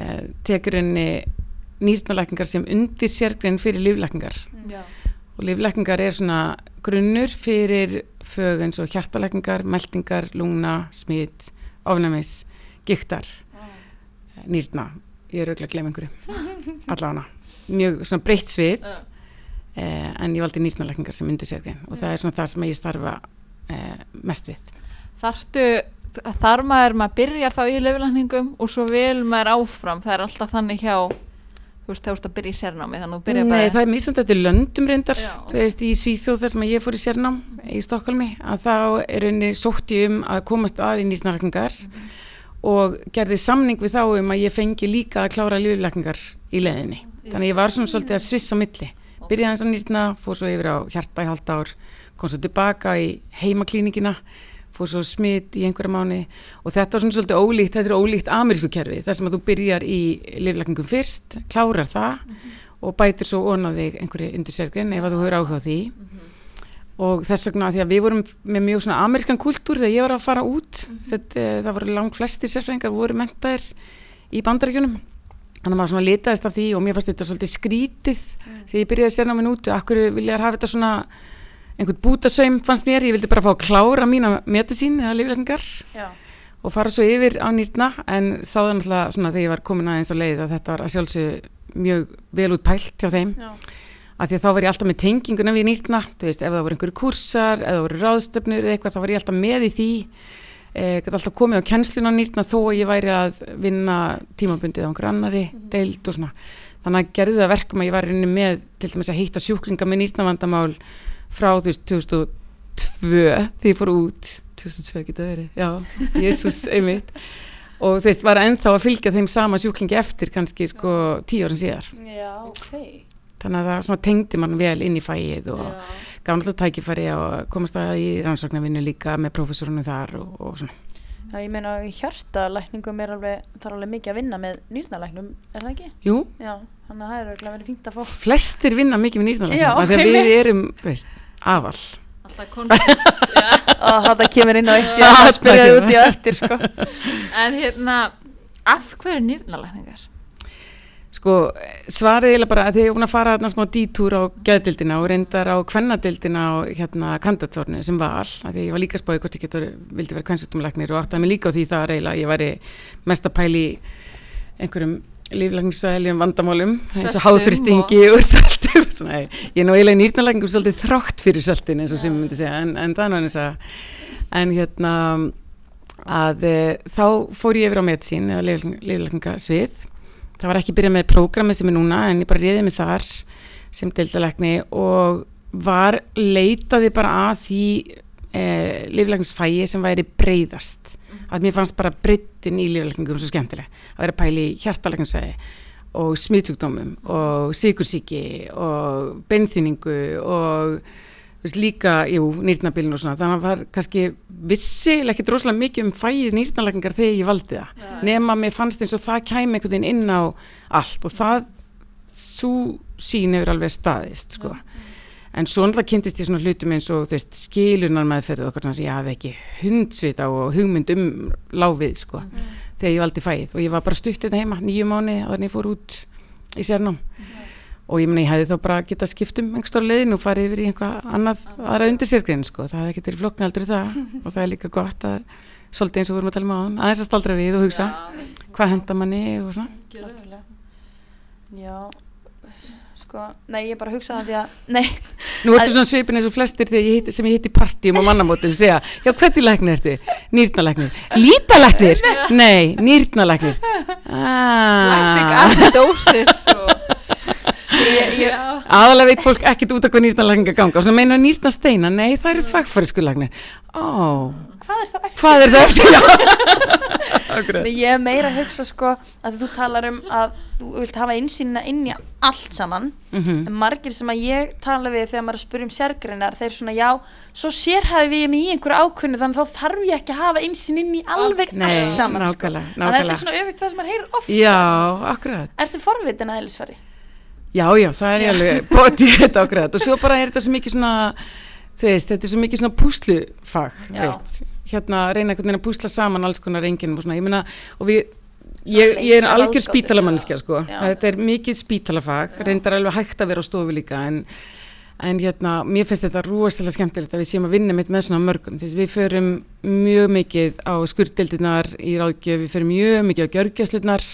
tekur henni nýrnalækningar sem undir sérgrein fyrir líflækningar. Já. Og líflækningar er svona grunnur fyrir fög eins og hjartalækningar, meldingar, lungna, smitt, ofnæmis, giktar, nýrna. Ég er auðvitað að glemja einhverju. Allána. Mjög svona breytt svið. Já. eh, en ég valdi nýrnalækningar sem undir sérgrein og það er svona það sem ég starfa eh, mest við. Þarftu, þar maður, maður byrjar þá í löflækningum og svo vil maður áfram, það er alltaf þannig hjá, þú veist, þá ertu að byrja í sérnámi, þannig að þú byrja Nei, bara, það er misand þetta löndum reyndar, Já. þú veist, í Svíþjóð þar sem ég fór í sérnám í Stokkólmi, að þá er henni sótti um að komast að í nýrnalækningar og gerði samning við þá um að ég fengi líka að klára líflækningar í leðinni. Þannig að ég var svona svolítið að svissa á milli. Byrjaði hans að nýrna, fór svo yfir á hjarta í halda ár, kom svo tilbaka í heimaklínikina, fór svo smitt í einhverja mánu og þetta var svona svolítið ólíkt, þetta er ólíkt amerísku kerfi, þar sem að þú byrjar í liflækningum fyrst, klárar það og bætir svo onað þig einhverju undir sérgrein ef að þú höfur áhuga á því. Og þess vegna því að við vorum með mjög svona amerískan kultúr þegar ég var að fara út þetta, það voru langt flestir sérfræðingar voru mentaðir í bandaríkjunum. Þannig að maður svona litaðist af því og mér fannst þetta svolítið skrítið þegar ég byrjaði sérnáminn út akkur vilja hafa þetta svona einhvern bútasaum fannst mér, ég vildi bara fá að klára mína metasín eða liflækningar Já, og fara svo yfir á nýrna. En sáðan alltaf svona þegar ég var komin aðeins á leið að þetta var að sjálfsög mjög vel út pælt hjá þeim. Já, að því að þá var ég alltaf með tenginguna við nýrna. Þú veist, ef það voru einhverju kursar eða það voru ráðstöfnur eða eitthvað, þá var ég alltaf með í því. E, gæti alltaf komið á kennsluna á nýrna þó að ég væri að vinna tímabundið á einhverju annari deild og svona. Þannig að gerði það verkum að ég var með til dæmis að hýtta sjúklinga með nýrnavandamál frá þú veist 2002 því ég fór út 2002 geta verið, já, Jésús einmitt og þú veist, var ennþá að fylgja þeim sama sjúklingi eftir kannski sko tíu árin síðar já, ok þannig að það svona tengdi mann vel inn í fæið og Já. gaf náttúrulega tækifæri og komast að í rannsóknarvinnu líka með prófessorunum þar og, og svona. Já, ég meina hjartalækningum er alveg, það er alveg mikið að vinna með nýrnalæknum, er það ekki? Jú, Já, þannig að það er örugglega verið fínt að fá flestir vinna mikið með Já, nýrnalæknum af því að við erum, þú veist, aðal. alltaf koncept já. og þetta kemur inn á eitt síðan að spyrja takk þið fyrir út í það. eftir sko. en hérna, af hverju nýrnalækningar? Sko, svarið eiginlega bara að þið er búin að fara þarna smá dítúr á geðdildina og reyndar á kvennadildina á hérna kandidatsornu sem val, að því ég var líka spáði hvort ég getur vildi vera kvennsjúkdómlæknir og áttaði mig líka á því það eiginlega, ég væri mest að pæli í einhverjum líflækningssvæðilegum vandamálum eins og háþristingi og, söltum svona, ég er nú eiginlega nýrnalækningum svolítið þrátt fyrir söltin eins og sem myndi segja en, en það er náttúrulega en hérna að e, þá fór ég yfir á medsín eða líflækningasvið það var ekki byrjað með prógrami sem er núna en ég bara réði mig þar sem deildalegni og var leitaði bara að því eh, líflækningsfægi sem væri breyðast að mér fannst bara breyttin í líflækningum svo skemmtileg. Að vera pæli í hjartalækningsfægi og smitugdómum og sikursíki og beinþýningu og veist, líka, jú, nýrnabilin og svona, þannig að var kannski vissilega ekki droslega mikið um fæið nýrnalækningar þegar ég valdi það, Já. nema mér fannst eins og það kæmi einhvern veginn inn á allt og það, svo sín hefur alveg staðist, sko. En svo náttúrulega kynntist ég svona hlutum eins og, veist, skilunar meðferð og okkur svona sem ég hafði ekki hundsvita og hugmynd um láfið, sko, þegar ég valdi fæið og ég var bara stutt þetta heima, nýju mánu, að ég fór út í sérnám og ég meina ég hefði þá bara getað skipt um einhver stóra leiðin og farið yfir í einhvað annað aðra undir sérgrein sko, það hefði verið flokkni aldrei það og það er líka gott að svolítið eins og við vorum að tala um á aðeins að staldra við og hugsa hvað henda manni og svona. Já, sko, nei, ég bara hugsaði að því að, nei, Nú ertu svona svipin eins og flestir ég hitti, sem ég hitti í partíum og mannamótin sem segja, já hvernig læknir ertu? Nýrnalæknir. Lítalæknir? Nei, nýrnalæknir. Ah. acidosis og ég, ég, Aðalega veit fólk ekkert út af hvað nýrnalækninga ganga og svona meina nýrnasteina, nei það eru svagfæriskulæknir. Ó, hvað er það eftir? hvað er það eftir? Já. Ég er meira að hugsa sko að þú talar um að þú vilt hafa einsýnina inn í allt saman Mhm. en margir sem að ég tala við þegar maður er að spyrja um sérgreinar þeir svona já, svo sérhæfi ég mig í einhverju ákunnu þannig þá þarf ég ekki að hafa einsýn inn í alveg Nei, allt saman sko. nákvæmlega, þannig að þetta nákvæmlega. er svona öfitt það sem maður heyrir ofta. Ertu forvitin að eðlisfari? Já, já, það er ég alveg bótið þetta akkurat og svo bara er þetta svo mikið svona veist, þetta er svo mikið svona púslufag hérna reyna einhvern veginn að púsla saman alls konar enginum og svona, ég meina og við Ég, ég er algjör spítalamanniska sko. Þetta er mikið spítalafag reyndar alveg hægt að vera á stofu líka en, en hérna, mér finnst þetta rosalega skemmtilegt að við séum að vinna mitt með svona mörgum. Við förum mjög mikið á skurðdeldirnar í ráðgjöf við förum mjög mikið á gjörgjæslunar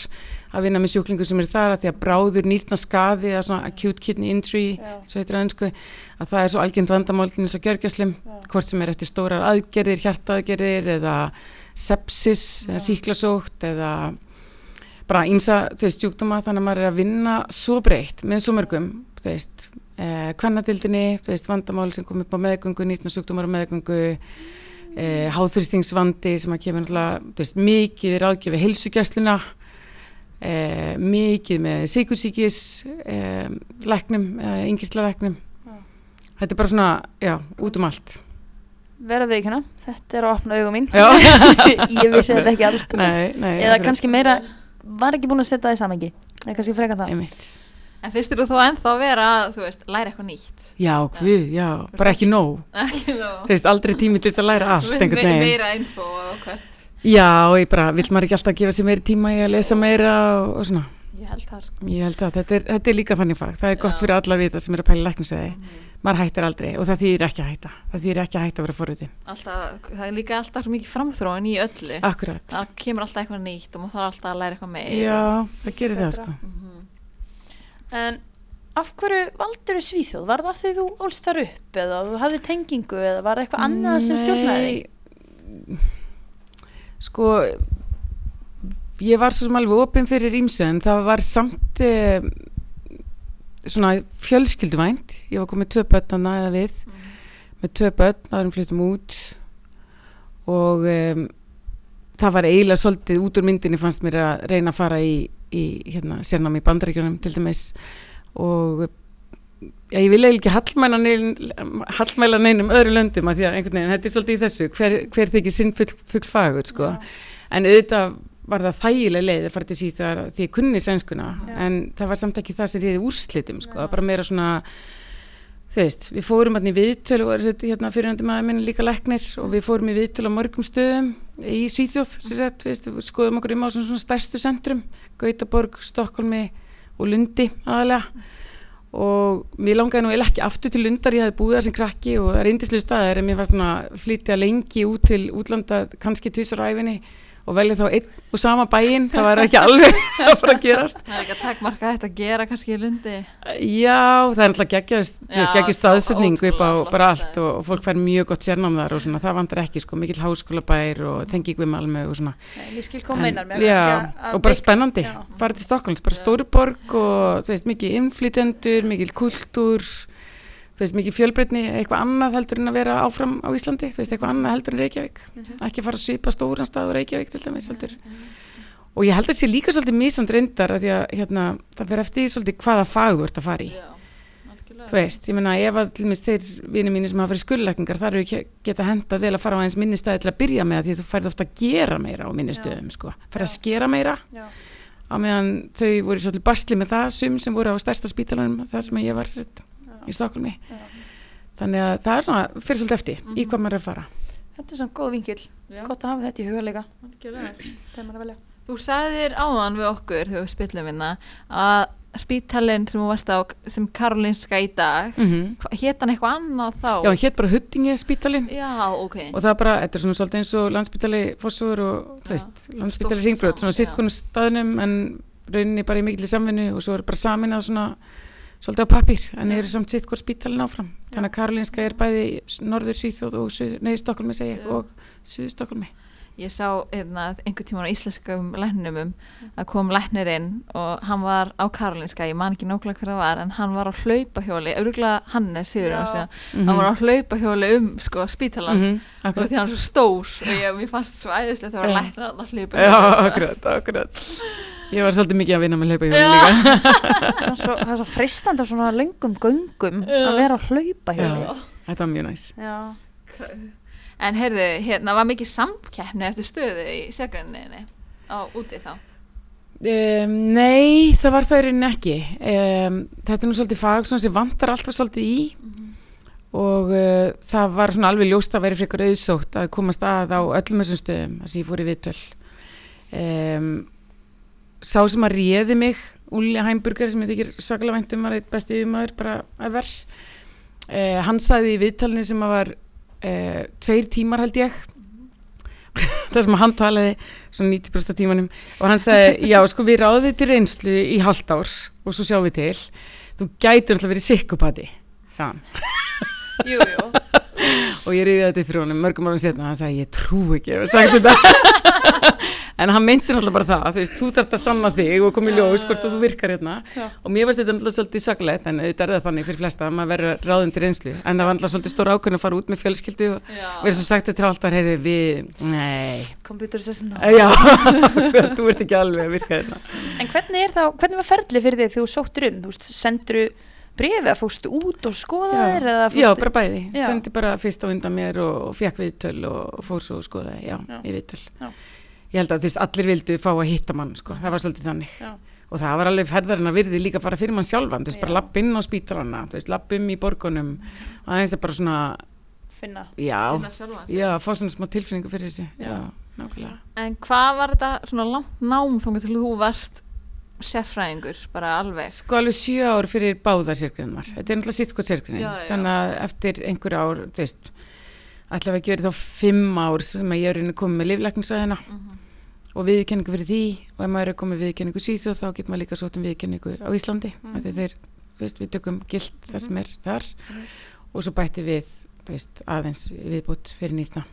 að vinna með sjúklingur sem eru þar að því að bráður nýrna skaði eða svona acute kidney injury Já. ennsku að það er svo algjönd vandamálinn eins og gjörgjæslum hvort sem er eftir stórar aðgerðir, hjartaðgerðir eða sepsis eða síklasótt eða bara ímsa veist sjúkdóma þannig að maður er að vinna svo breytt með svo mörgum þú veist, eh, kvennadildinni þú veist, vandamál sem kom upp á meðgöngu nýrna sjúkdómar á meðgöngu eh, háþrýstingsvandi sem að kemur náttúrulega, mikið er ágjöfi heilsugjæsluna eh, mikið með sikursíkis eh, læknum, eh, yngirtla læknum þetta er bara svona, já, út um allt Verða við ekki hana? Þetta er að opna augum mín. Ég vissi þetta ekki allt nei, nei, Eða kannski meira Var ekki búin að setja það í samengi Eða kannski freka það Einmitt. En þér þú ennþá að vera að, þú veist, læra eitthvað nýtt? já, hvud, já, bara ekki nóg Ekki þú? þú veist, aldrei tími til þess að læra allt einhvern veginn Meira info og hvert. Já, ég bara, vill maður ekki alltaf gefa sér meiri tíma í að lesa meira og, og svona. Ég held það, sko. Ég held að þetta er, þetta er líka þannig fag. Það er gott Já. fyrir alla vita sem er að pæla læknisvegi. Maður hættir aldrei og það þýðir ekki að hætta. Það þýðir ekki að hætta að vera forritin. Alltaf, það er líka alltaf mikið framþróin í öllu. Akkurat. Það kemur alltaf eitthvað nýtt og maður þarf alltaf að læra eitthvað meira. Já, það gerir það sko. En af hverju valdur þú Svíþjóð? Var það af því þú ólst þar upp eða þú hafði tengingu eða var það eitthvað annað sem stjórnaði. Sko, ég var svo sem alveg opinn fyrir ímsu en það var samt eh, svona fjölskylduvænt. Ég var komið tvö börn að næða við. Með tvö börn áður en flyttum út. Og um, það var eiginlega svolítið út úr myndinni fannst mér að reyna að fara í, í hérna, sérnám í bandaríkjunum til dæmis. Og já, ég vil eiginlega ekki hallmæla nein- hallmæla neinum öðru löndum að því að einhvern veginn, þetta er svolítið í þessu hver, hver þykir sinn full, full fagur sko. en auðvitað var það þægileg leið að fara til síðar því ég kunni sænskuna en það var samt ekki það sem reyði úrslitum sko. bara meira svona þú veist, við fórum hérna í viðtölu hérna fyrirhandi maður minn líka leknir og við fórum í viðtölu á mörgum stöðum í Svíþjóð, þú veist, við skoðum okkur um á svona, stærstu centrum Gautaborg, Stokkólmi og Lundi aðalega og mér langaði nú eiginlega ekki aftur til Lundar ég hafði búið það sem krakki og það er indislega staðar en mér fannst svona að flytja lengi út til útlanda kannski tvisar á æfinni og velja þá einn og sama bæinn, það var ekki alveg að fara að gerast. Það er ekki að takmarka þetta að gera kannski í lundi. Já, það er alltaf geggjast, staðsetningu upp á bara allt og, og fólk fær mjög gott sérnám þar og svona, það vantar ekki sko, mikill háskólabær og tengi ykkur með alveg og svona. Nei, einar með já, og bara spennandi farið til Stokkólms, bara stóri borg og þú veist, mikið innflytendur, mikið kultúr, þú veist, mikið fjölbreytni, eitthvað annað heldur en að vera áfram á Íslandi, þú veist, eitthvað annað heldur en Reykjavík, ekki fara að svipa stóran stað á Reykjavík til dæmis heldur. Og ég held að það sé líka svolítið mísand reyndar að því að hérna, það fer eftir svolítið hvaða fag þú ert að fara í. Já. Þú veist, ég meina ef að til dæmis þeir vinið mínir sem hafa verið skullækningar þar eru ekki geta henda vel að fara á eins minni staði til að byrja með því að þú færð ofta að gera meira á minni stöðum sko, færð á meðan þau voru svolítið basli með það sum sem voru á stærsta spítalanum það sem ég var í Stokkulmi Já. þannig að það er svona fyrir svolítið eftir í hvað maður er að fara Þetta er svona góð vingil, gott að hafa þetta í huga líka algjörlega. þegar maður er að velja Þú sagðir áðan við okkur þegar við spillum hérna að spítalinn sem þú varst á sem Karolinska í dag mm -hmm. hva- hét hann eitthvað annað þá? Já, hétt bara Huttingi spítalin Já, ok. og það er bara, þetta er svona svolítið eins og landspítali Fossur og, Já, veist, landspítali Ringbröð, svona sitt konum staðnum en rauninni bara í mikilli samvinnu og svo er bara saminað svona svolítið á pappír, en eru samt sitt hvort spítalin áfram þannig að Karolinska er bæði norður Svíþjóð og nei, Stokkólmi segi ég, Já. og suðu Stokkólmi Ég sá hérna, einhvern tímann á íslenskum læknumum að kom læknirinn og hann var á Karolinska, ég man ekki nákvæmlega hver það var en hann var á hlaupahjóli, öruglega Hannes Sigur Já. Mhm. hann var á hlaupahjóli um sko, spítalan Mhm, og akkurat. því hann er svo stór og ég, mér fannst svo æðislegt að vera Já. læknir að hlaupa Já, akkurat, akkurat Ég var svolítið mikið að vinna með hlaupa Já. líka svo, Það er svo fristandi á svona löngum göngum Já. að vera að hlaupa hjá Já. Þetta var mjög næs Já. En heyrðu, hérna var mikið samkeppni eftir stöðu í sérgræninni á úti þá Um, nei, það var það í rauninni ekki. Um, þetta er nú svolítið fag sem vantar alltaf svolítið í og uh, það var svona alveg ljóst að væri frekar auðsótt að komast að á öllum þessum stöðum þar sem ég fór í viðtöl. Um, sá sem að réði mig, Úli Heimburger sem ég þykir svakalega væntum var eitt besti yfirmaður bara að verð. Uh, hann sagði í viðtalinu sem að var uh, tveir tímar held ég. Þar sem hann talaði svona 90% af tímanum. Og hann sagði, já sko við ráðum þið til reynslu í halvt ár og svo sjáum við til. Þú gætur alltaf verið sikkupati sagði hann. Jú, jú og ég reyði þetta fyrir honum mörgum árum setna hann sagði ég trú ekki ef ég sagt þetta. En hann meinti náttúrulega bara það þú veist, þú þarft að sanna þig og koma í ljós hvort þú virkar hérna. Já. og mér varst þetta náttúrulega svolítið saklegt en auðvitað er það þannig fyrir flesta að maður verður ráðum til reynslu. En það var náttúrulega svolítið stór ákveðin að fara út með fjölskyldu og verður svo sagt þetta alltaf heyrði við, nei. Computer session Eh, Já, þú ert ekki alveg að virka þetta. En hvernig er þá, hvernig var ferli fyrir þig þegar þú sóttir um, þú veist, sendur brefið að fóstu út og skoðaðir eða fórstu Já, bara bæði. Já. Sendi bara fyrst á undan mér og, og fekk viðtöl og fór svo og skoðaði, já, Já. í viðtöl. Já. Ég held að þú veist, allir vildu fá að hitta mann, sko. Það var svolítið þannig. Já. Og það var alveg ferðarinn að virði líka bara fyrir mann sjálfan, þú veist, bara Já. lapp inn á spítaranna, þú veist, lapp um í borgunum, aðeins að bara svona, finna já, Finna sjálfan já, fá svona smá tilfinningu fyrir þessu, já, nákvæmlega. En hvað var þetta svona langt nám þóngu til þú varst sérfræðingur, bara alveg Sko alveg sjö ár fyrir báðar sérgrinnar. Þetta er náttúrulega sitt. Já, já. Þannig að eftir einhver ár, veist, ætlaði ekki verið þá fimm ár sem að ég er reyni komið með liflækningsvæðina Mhm. og viðkenningu fyrir því og ef maður er komið viðkenningu síþjóð þá getur maður líka svo um viðkenningu á Íslandi. Mm Mhm. Þeir, veist, við tökum gilt það sem er þar og svo bætti við, veist, aðeins viðbútt fyrir nýrna.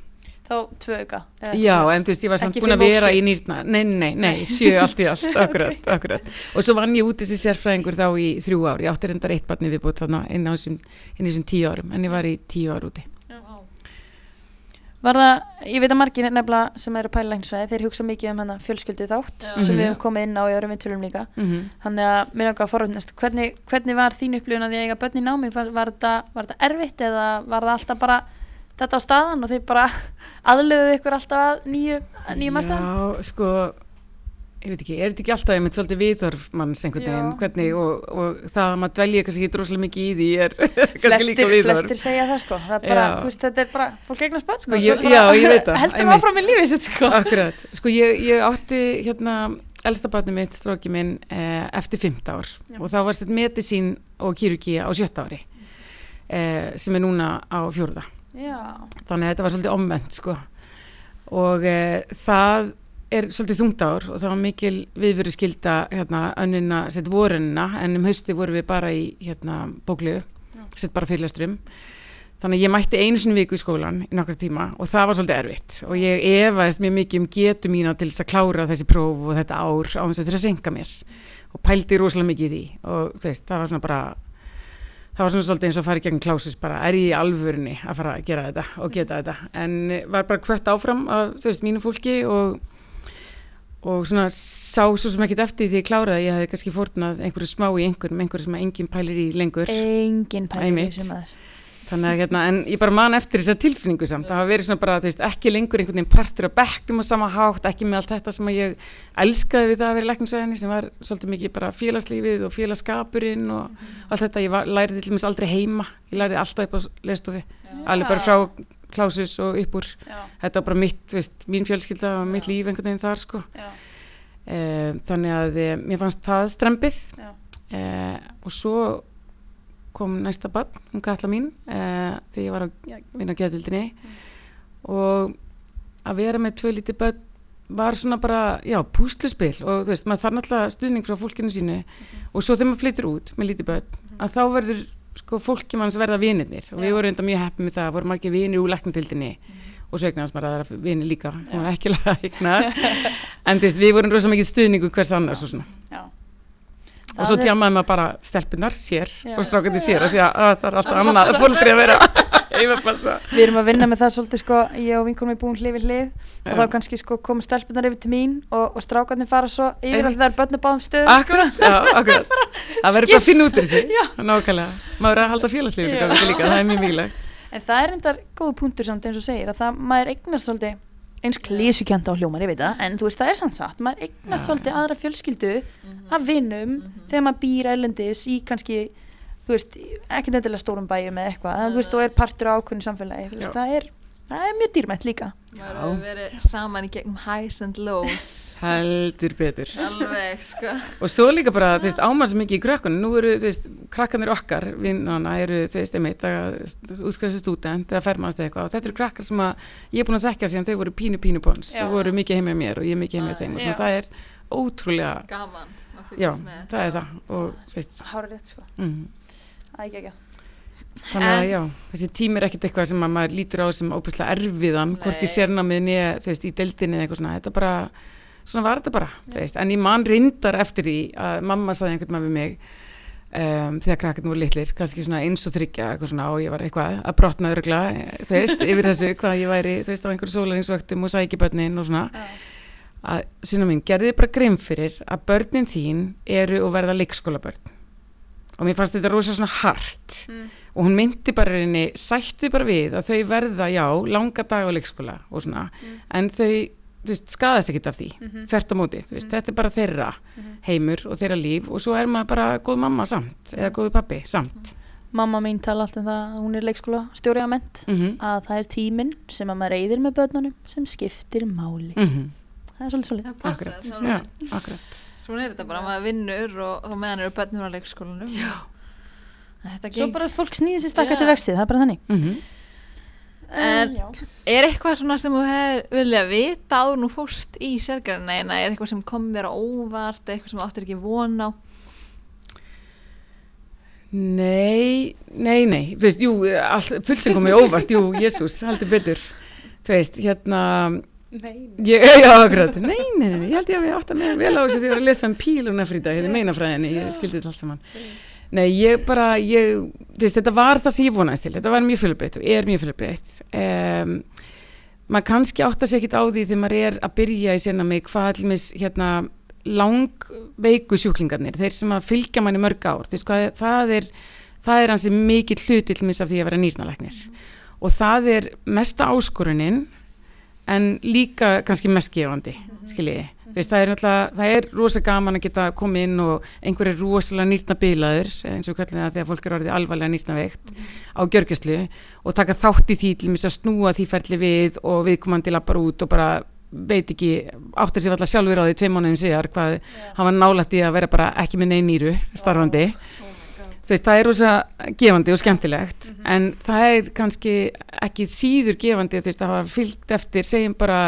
Þá tvö auka Já, en þú veist, ég var samt búin að vera í nýrna Nei, nei, nei, sjö allt í allt Akkurat, akkurat. Og svo vann ég út þessi sérfræðingur þá í þrjú ár. Ég átti reyndar eitt barni viðbútt þarna inn á þessum, tíu árum En ég var í tíu ár úti. Var það, ég veit að margir nefnilega sem eru pælægnsvæði, þeir hugsa mikið um fjölskyldu þátt Já. sem Mhm. við hefum komið inn á í öðrum viðtölum líka. Mm þannig að mér langar að forvöldnast hvernig, hvernig var þín upplifun að því að eiga börn í námi? Var, var, var þetta erfitt eða var það alltaf bara þetta á staðan og þið bara aðlöðuðu ykkur alltaf að nýju, nýjum aðstæðan Já, sko Ég veit ekki, er þetta ekki alltaf einmitt svolítið viðhorf manns einhvern veginn, Já. hvernig og, og það að maður dvelji kannski ekki droslega mikið í því er kannski líka viðhorf. flestir segja það sko. Það er bara, Já. þú veist, þetta er bara, fólk eignast börn sko, Sko, ég- bara já, ég veit það, heldum einmitt. áfram í lífið sitt sko. Akkurat, sko ég, ég átti hérna elsta barni mitt, stróki minn eh, eftir 15 ár. Og þá var sett medisín og kýrugi á sjötta ári eh, sem er núna á fjórða já, þannig að þetta var svolítið omvend sko. Og eh, það er svolítið þungt ár og það var mikil viðveru skilda hérna, önnina, sett vorunina en um hausti vorum við bara í hérna, bókliðu, sett bara fyrirlesturum þannig að ég mætti einu sinni viku í skólan í nokkra tíma og það var svolítið erfitt. Og ég efaðist mjög mikið um getu mína til þess að klára þessi próf og þetta ár á þess að þetta senka mér. Og pældi rosalega mikið í því og veist, það var svona bara það var svona svolítið eins og í gegn klásus bara. Er ég í alvörunni að fara að gera þetta og geta þetta? En var bara kvött áfram af þú veist mínu fólki og og svona sá svo sem ekkert eftir því ég kláraði að ég hefði kannski fórnað einhverju smá í einhverjum, einhverju sem enginn pælir í lengur. Engin pælir Einmitt. sem aður þannig að hérna, en ég bara man eftir þessa tilfinningu samt, það hafa verið svona bara, þú veist, ekki lengur einhvern veginn partur á bekknum og sama hátt, ekki með allt þetta sem að ég elskaði við það að vera í læknisvæðinni sem var svolítið mikið bara félagslífið og félagskapurinn og allt þetta, ég var, læriði til dæmis aldrei heima, ég læriði alltaf upp á lestofi, alveg bara frá klásus og upp úr, já, þetta var bara mitt, þú veist, mín fjölskylda og mitt líf einhvern veginn þar, sko. já, E, þannig að e, mér fannst það strempið já, e, og svo kom næsta barn, hún Katla mín e, þegar ég var að vinna á geðvildinni og að vera með tvö lítið börn var svona bara, já, púsluspil. Og þú veist, maður þarf náttúrulega stuðning frá fólkinu sínu. Og svo þegar maður flyttur út með lítið börn, að þá verður sko fólki manns verða vinirnir. Og við vorum enda mjög heppið með það, voru margir vinir úr læknatildinni og svo eignast maður aðra vinir líka, hún var ekki lækna en þú veist, við vorum rosa mikið stuðningu hvers annars og svona. Já. Og svo djamaði maður bara stelpunar sér Já. og strákandi sér því að, að það er alltaf annað fólkdri að vera Við erum að vinna með það svolítið sko, ég og vinkunum er búin hlið við hlið. Og Já. þá kannski sko koma stelpunar yfir til mín og, og strákarnir fara svo yfir að það er börn að báðum stöðu sko. Akkurat, já, akkurat. Það verður bara að finna út úr þessi Nákvæmlega, maður er að halda líka, það er mjög mikilvægt. En það er endar góðu punktur samt eins og segir að það, maður eignast svolítið eins klísukjönda á hljómar, ég veit það, en þú veist það er sann satt, maður eignast svolítið aðra fjölskyldu af vinnum þegar maður býr ælendis í kannski, þú veist, ekki nefnilega stórum bæjum eða eitthvað, en þú veist, og er partur á ákveðinu samfélagi, veist, það er, það er mjög dýrmætt líka. Maður Já. hefur verið saman í gegnum highs and lows Heldur betur alveg sko Og svo líka bara, þú veist, ámars mikið í krökkunum Nú eru, þú veist, krakkanir okkar Vinnana eru, þú veist, einmitt að útskræðast stúdent eða fermast eða eitthvað og þetta eru krakkar sem að ég er búin að þekka síðan þau voru pínu pínu pons Já. og voru mikið heim með mér og ég er mikið heim með þeim og Já. svona það er ótrúlega gaman að Já, fylgjast með það er það og, þú veist, Hára rétt, sko. mm. Er ekki ekki. Þannig að En- já, þessi tími er ekkert eitthvað sem að maður lítur á sem óbúslega erfiðan, hvorki sérnámið niður, þú veist, í deildinni eða eitthvað svona, þetta bara, svona var þetta bara, þú veist, en ég man reyndar eftir því að mamma saði einhvern maður við mig um, þegar krakkarnir voru litlir, kannski svona eins og þryggja eitthvað svona og ég var eitthvað að brotna örgla, þú veist, yfir þessu hvað ég væri, þú veist, á einhverju sólarinsvöktum og sæki börnin og svona, að, sinna mín, gerði þið bara grimm fyrir að börnin þín eru og verða leikskólabörn. Og mér fannst þetta rosa svona hart. Mm. Og hún myndi bara reyni, sætti bara við að þau verða, já, langa dag á leikskóla og svona, en þau veist, skadast ekkert af því, Mhm. þvert á móti veist, þetta er bara þeirra Mhm. heimur og þeirra líf og svo er maður bara góð mamma samt, eða góðu pappi samt. Mamma mín tala alltaf um það að hún er leikskóla stjóri að ment, mm að það er tíminn sem að maður reyðir með börnunum sem skiptir máli. Það er svolítið svolítið. það passa akkurat, það já, akkurat. Svona er þetta bara, maður vinnur og þá meðan eru börnum á leikskólanum. Já. Þetta Svo bara fólk snýðir sér stakka Já. til vextið, það er bara þannig. mm En- já. er eitthvað svona sem þú hefur vilja vita áður nú fórst í sérgræna er eitthvað sem kom á óvart eitthvað sem þú áttir ekki von á? Nei, nei, nei, þú veist, jú, all, fullt sem komið óvart, jú, Jésús, heldur betur, þú veist, hérna, ég, já, akkurat, nei, nei, nei, ég held ég að við átt að með vel á þessu því að ég var að lesa um píluna frídag, hérna meinafræðinni, ég skildi þetta allt saman. Nei, ég bara, ég, veist, þetta var það sem ég vonaðist til, þetta var mjög fjölbreytt og er mjög fjölbreytt. Um, maður kannski átta sig ekkit á því þegar maður er að byrja í sérna mig hvað allir hérna langveiku sjúklingarnir, þeir sem að fylgja manni mörg ár, veist hvað, það er er hansi mikill hluti til mis af því að vera nýrnalæknir. Og það er mesta áskorunin en líka kannski mest gefandi, skiljiði þú veist, það er það er rosa gaman að geta komið inn og einhver er rosalega nýrnabilaður, eins og kallið það þegar fólk er orðið alvarlega nýrnaveikt á gjörgjastlu og taka þátt í því til að snúa því ferli við og viðkomandi lappar út og bara veit ekki, áttir sér alltaf sjálfur á því tvei mánuðum síðar hvað hann var nálægt í að vera bara ekki með neinn nýru starfandi. Þú veist, það er rosa gefandi og skemmtilegt en það er kannski ekki síður gefandi veist, að hafa fyllt eftir, segjum bara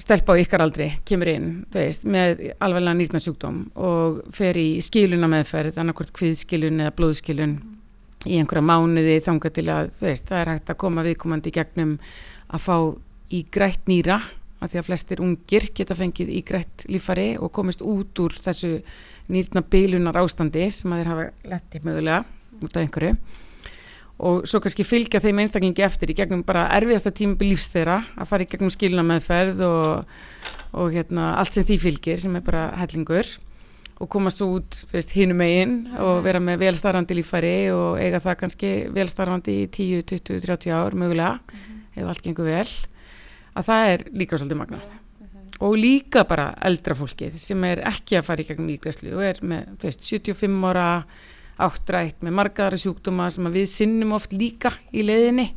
stelpa á ykkar aldri kemur inn, veist, með alveglega nýrnasjúkdóm og fer í skiluna meðferð, annarkvort kviðskilun eða blóðskilun í einhverja mánuði þanga til að, veist, það er hægt að koma viðkomandi gegnum að fá í grætt nýra, að því að flestir ungir geta fengið í grætt lífari og komist út úr þessu nýrna beilunar ástandi sem að þeir hafa lettið mögulega út af einhverju og svo kannski fylgja þeim einstaklingi eftir í gegnum bara erfiðasta tímabil lífs þeirra að fara í gegnum skilna meðferð og, og hérna, allt sem því fylgir sem er bara hellingur og komast út hínum megin og vera með velstarfandi lífæri og eiga það kannski velstarfandi í 10, 20, 30 ár mögulega mm -hmm. ef allt gengur vel að það er líka svolítið magnað mm -hmm. og líka bara eldra fólkið sem er ekki að fara í gegnum ígræslu og er með veist, 75 ára áttrætt með margaðara sjúkdóma sem við sinnum oft líka í leiðinni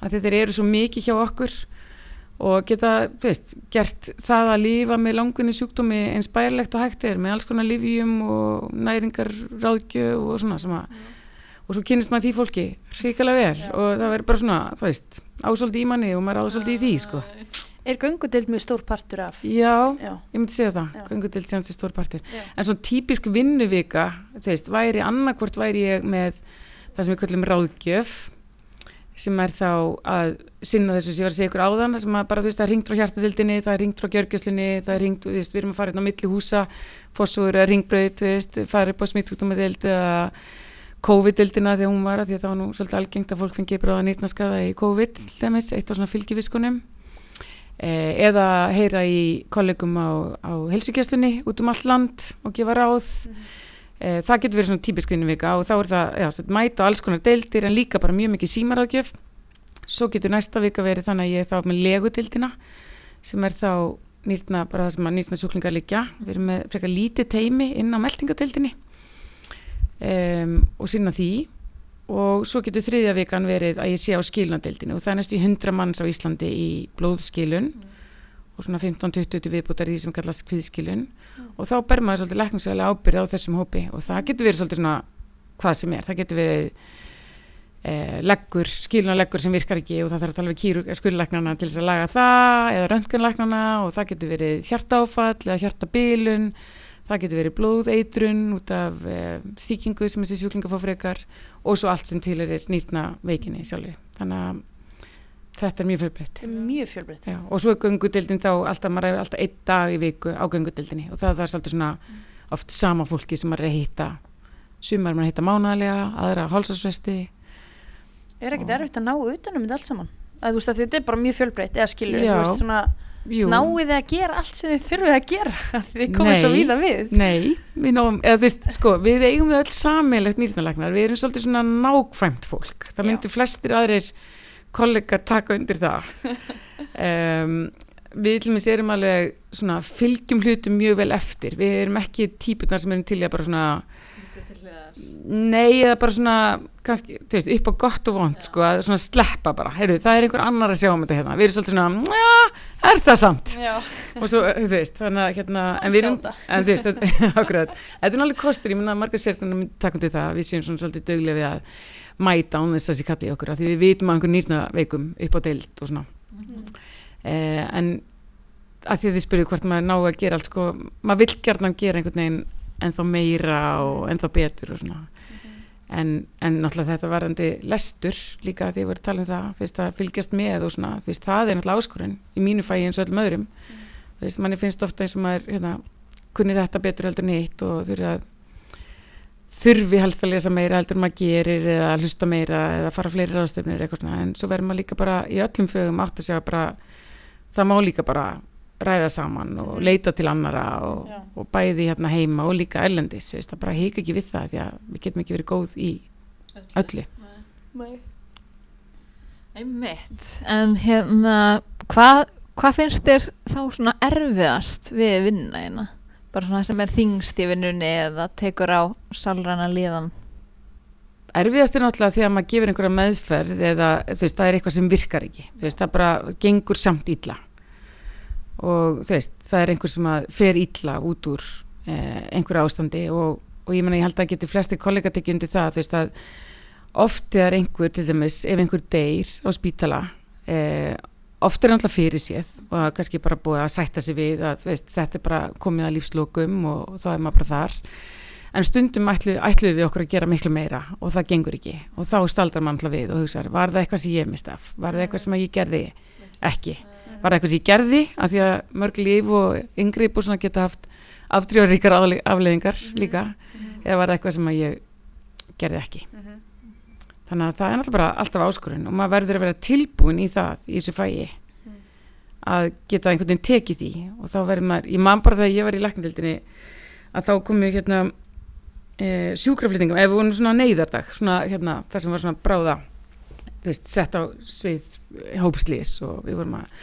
að þeir eru svo mikið hjá okkur og geta, veist, gert það að lífa með langunni sjúkdómi eins bærilegt og hægt er með alls konar livjum og næringar ráðgjöf og svona sem að og svo kynist maður því fólki hrikalega vel Já. og það verður bara svona, þú veist ásóldi í manni og maður ásóldi í því sko Er göngudild mjög stór partur af? Já, Já. ég myndi segja það, göngudild sé hans er stór partur. Já. En svona típisk vinnuvika, þú veist, væri annarkvort væri ég með það sem við kallum ráðgjöf, sem er þá að sinna þessu sem ég var að segja ykkur áðan, sem að bara þú veist, það er ringt frá hjartadildinni, það er ringt frá gjörgjuslinni, það er ringt, þú veist, við erum að fara inn á milli húsa, fórsúur eða ringbröð, þú veist, fara upp á smitthúttumadild eða COVID-dildina þegar hún var að því að það var nú svolítið algengt að fólk fengið bráða nýrnaskaða í COVID, þeimist, eitt á svona fylgiviskunum eða heyra í kollegum á, á helsugjastunni út um allt land og gefa ráð. Mm -hmm. það getur verið svona típisk vinnuvika og þá er það já, mæta á alls konar deildir en líka bara mjög mikið símaráðgjöf. Svo getur næsta vika verið þannig að ég er þá með legudildina sem er þá nýrna, bara það sem að nýrna sjúklingar líka við erum með frekar lítið teimi inn á meldingadildinni um, og sinna því og svo getur þriðja vikan verið að ég sé á skilnadeildinu og það er næstu 100 manns á Íslandi í blóðskilun mm. og svona 15-20 viðbútar í því sem kallast kviðskilun mm. og þá ber maður svolítið lækningsvægilega ábyrð á þessum hópi og það getur verið svolítið svona hvað sem er, það getur verið eh, leggur, skilunarleggur sem virkar ekki og það þarf að tala við kýru skullæknarna til þess að laga það eða röntgenlæknarna og það getur verið hjartáfall eða hjartabilun það getur verið blóðeitrun út af eh, þýkingu sem þessi sjúklinga fá frekar og svo allt sem til er nýrna veikinni sjálfur þannig að þetta er mjög fjölbreytt. Mjög fjölbreytt. Og svo er göngudeldin þá alltaf, maður er alltaf einn dag í viku á göngudeldinni og það, það er svolítið svona mm. oft sama fólki sem maður er að hitta. Sumar maður að hitta mánalega aðra hálsasvesti. Er ekkert erfitt að ná utanum þetta allt saman? Að, veist, þetta er bara mjög fjölbreytt eða skilur, þú veist svona náðu þið að gera allt sem þið þurfið að gera þið komið svo víða við? Nei, við, náum, eða, veist, sko, við eigum við öll sammeilegt nýrnalagnar við erum svolítið svona nákvæmt fólk. Það myndir flestir aðrir kollegar taka undir það. Um, við til og með sérum alveg svona, fylgjum hlutum mjög vel eftir. Við erum ekki típunar sem erum til að bara svona Nei, eða bara svona kannski, þú veist, upp á gott og vond sko, að svona sleppa bara, heyrðu, það er einhver annar að sjá um þetta hérna, við erum svolítið svona já, er það samt? Já. og svo, þú veist, þannig að hérna en við erum, en þú veist, ákveðat þetta er náttúrulega kostur, ég minna að margar sérkunar takkandi það, við séum svona svolítið döglega við að mæta án þess að sé kalli okkur því við vitum að einhver nýrna veikum upp á deild og svona. Mm -hmm. eh, en að því að þið spyrju hvort maður ná að gera allt sko, maður vil gerðan gera einhvern veginn ennþá meira og ennþá betur og svona. Mm -hmm. en, en náttúrulega þetta varandi lestur líka því að við erum talað um það þú veist að fylgjast með og svona þú veist það er náttúrulega áskorun í mínu fæi eins og öllum öðrum. Mm þú veist manni finnst ofta eins og maður hérna, kunni þetta betur heldur nýtt og þurfi að þurfi helst að lesa meira heldur maður gerir eða hlusta meira eða fara fleiri ráðstöfnir eitthvað svona. En svo verður maður líka bara í öllum fögum átt að segja bara það má líka bara ræða saman og mhm. leita til annara og, og bæði hérna heima og líka ellendis, það bara heika ekki við það því að við getum ekki verið góð í öllu. Einmitt. En hérna hvað hva finnst þér þá svona erfiðast við vinna hérna? Bara svona sem er þingst í vinnunni eða tekur á salrana líðan? Erfiðast er náttúrulega því að maður gefur einhverja meðferð eða þú veist það er eitthvað sem virkar ekki. Þú veist það bara gengur samt ítla og þú veist, það er einhver sem að fer ítla út úr eh, einhver ástandi og, og ég menna ég held að geti flesti kollega tekið undir það þú veist að oft er einhver til dæmis ef einhver deyr á spítala eh, oft er náttúrulega fyrir séð og kannski bara búið að sætta sig við að veist, þetta er bara komið að lífslokum og, og þá er maður bara þar. En stundum ætlu, ætluðu við okkur að gera miklu meira og það gengur ekki og þá staldar mann alltaf við og hugsa var það eitthvað sem ég mist af, var það eitthvað sem ég gerði ekki, var eitthvað sem ég gerði af því að mörg líf og yngripp og svona geta haft afdrjóðríkar afleðingar líka eða var eitthvað sem ég gerði ekki. Þannig að það er náttúrulega bara alltaf áskorun og maður verður að vera tilbúin í það í þessu fæi að geta einhvern veginn tekið því. Og þá verður maður, ég man bara þegar ég var í læknildinni að þá komu hérna e, sjúkraflýtingum, ef við vorum svona neyðardag svona hérna, það sem var svona bráða veist, sett á svið hópslís og við vorum að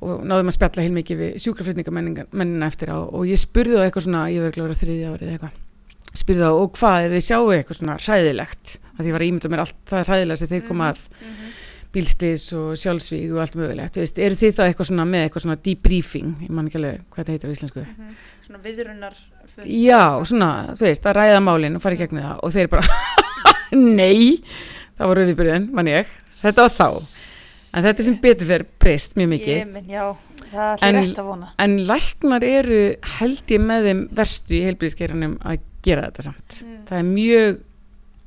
og náðum að spjalla heilmikið við sjúkraflýtingamennina eftir á. Og ég spurði þá eitthvað svona, ég verður gláður að þriðja árið eitthvað spyrði þá og hvað ef þið sjáu eitthvað svona hræðilegt? Að því var að ímynda mér allt það hræðilega sem þeir koma að mm -hmm. bílslis og sjálfsvíg og allt mögulegt veist, eru þið þá eitthvað svona með eitthvað svona debriefing ég man ekki alveg hvað þetta heitir á íslensku. Mm -hmm. svona viðrunnar já, svona, þú veist, að ræða málinn og fara í gegnum það. Og þeir bara nei, það voru við byrjun, mann ég. Þetta var þá, en þetta er sem betur fyrir breyst mjög mikið. Ég, minn, já, en, en læknar eru held ég með þeim verstu í heilbíðiskeranum að gera þetta samt. Mm. það er mjög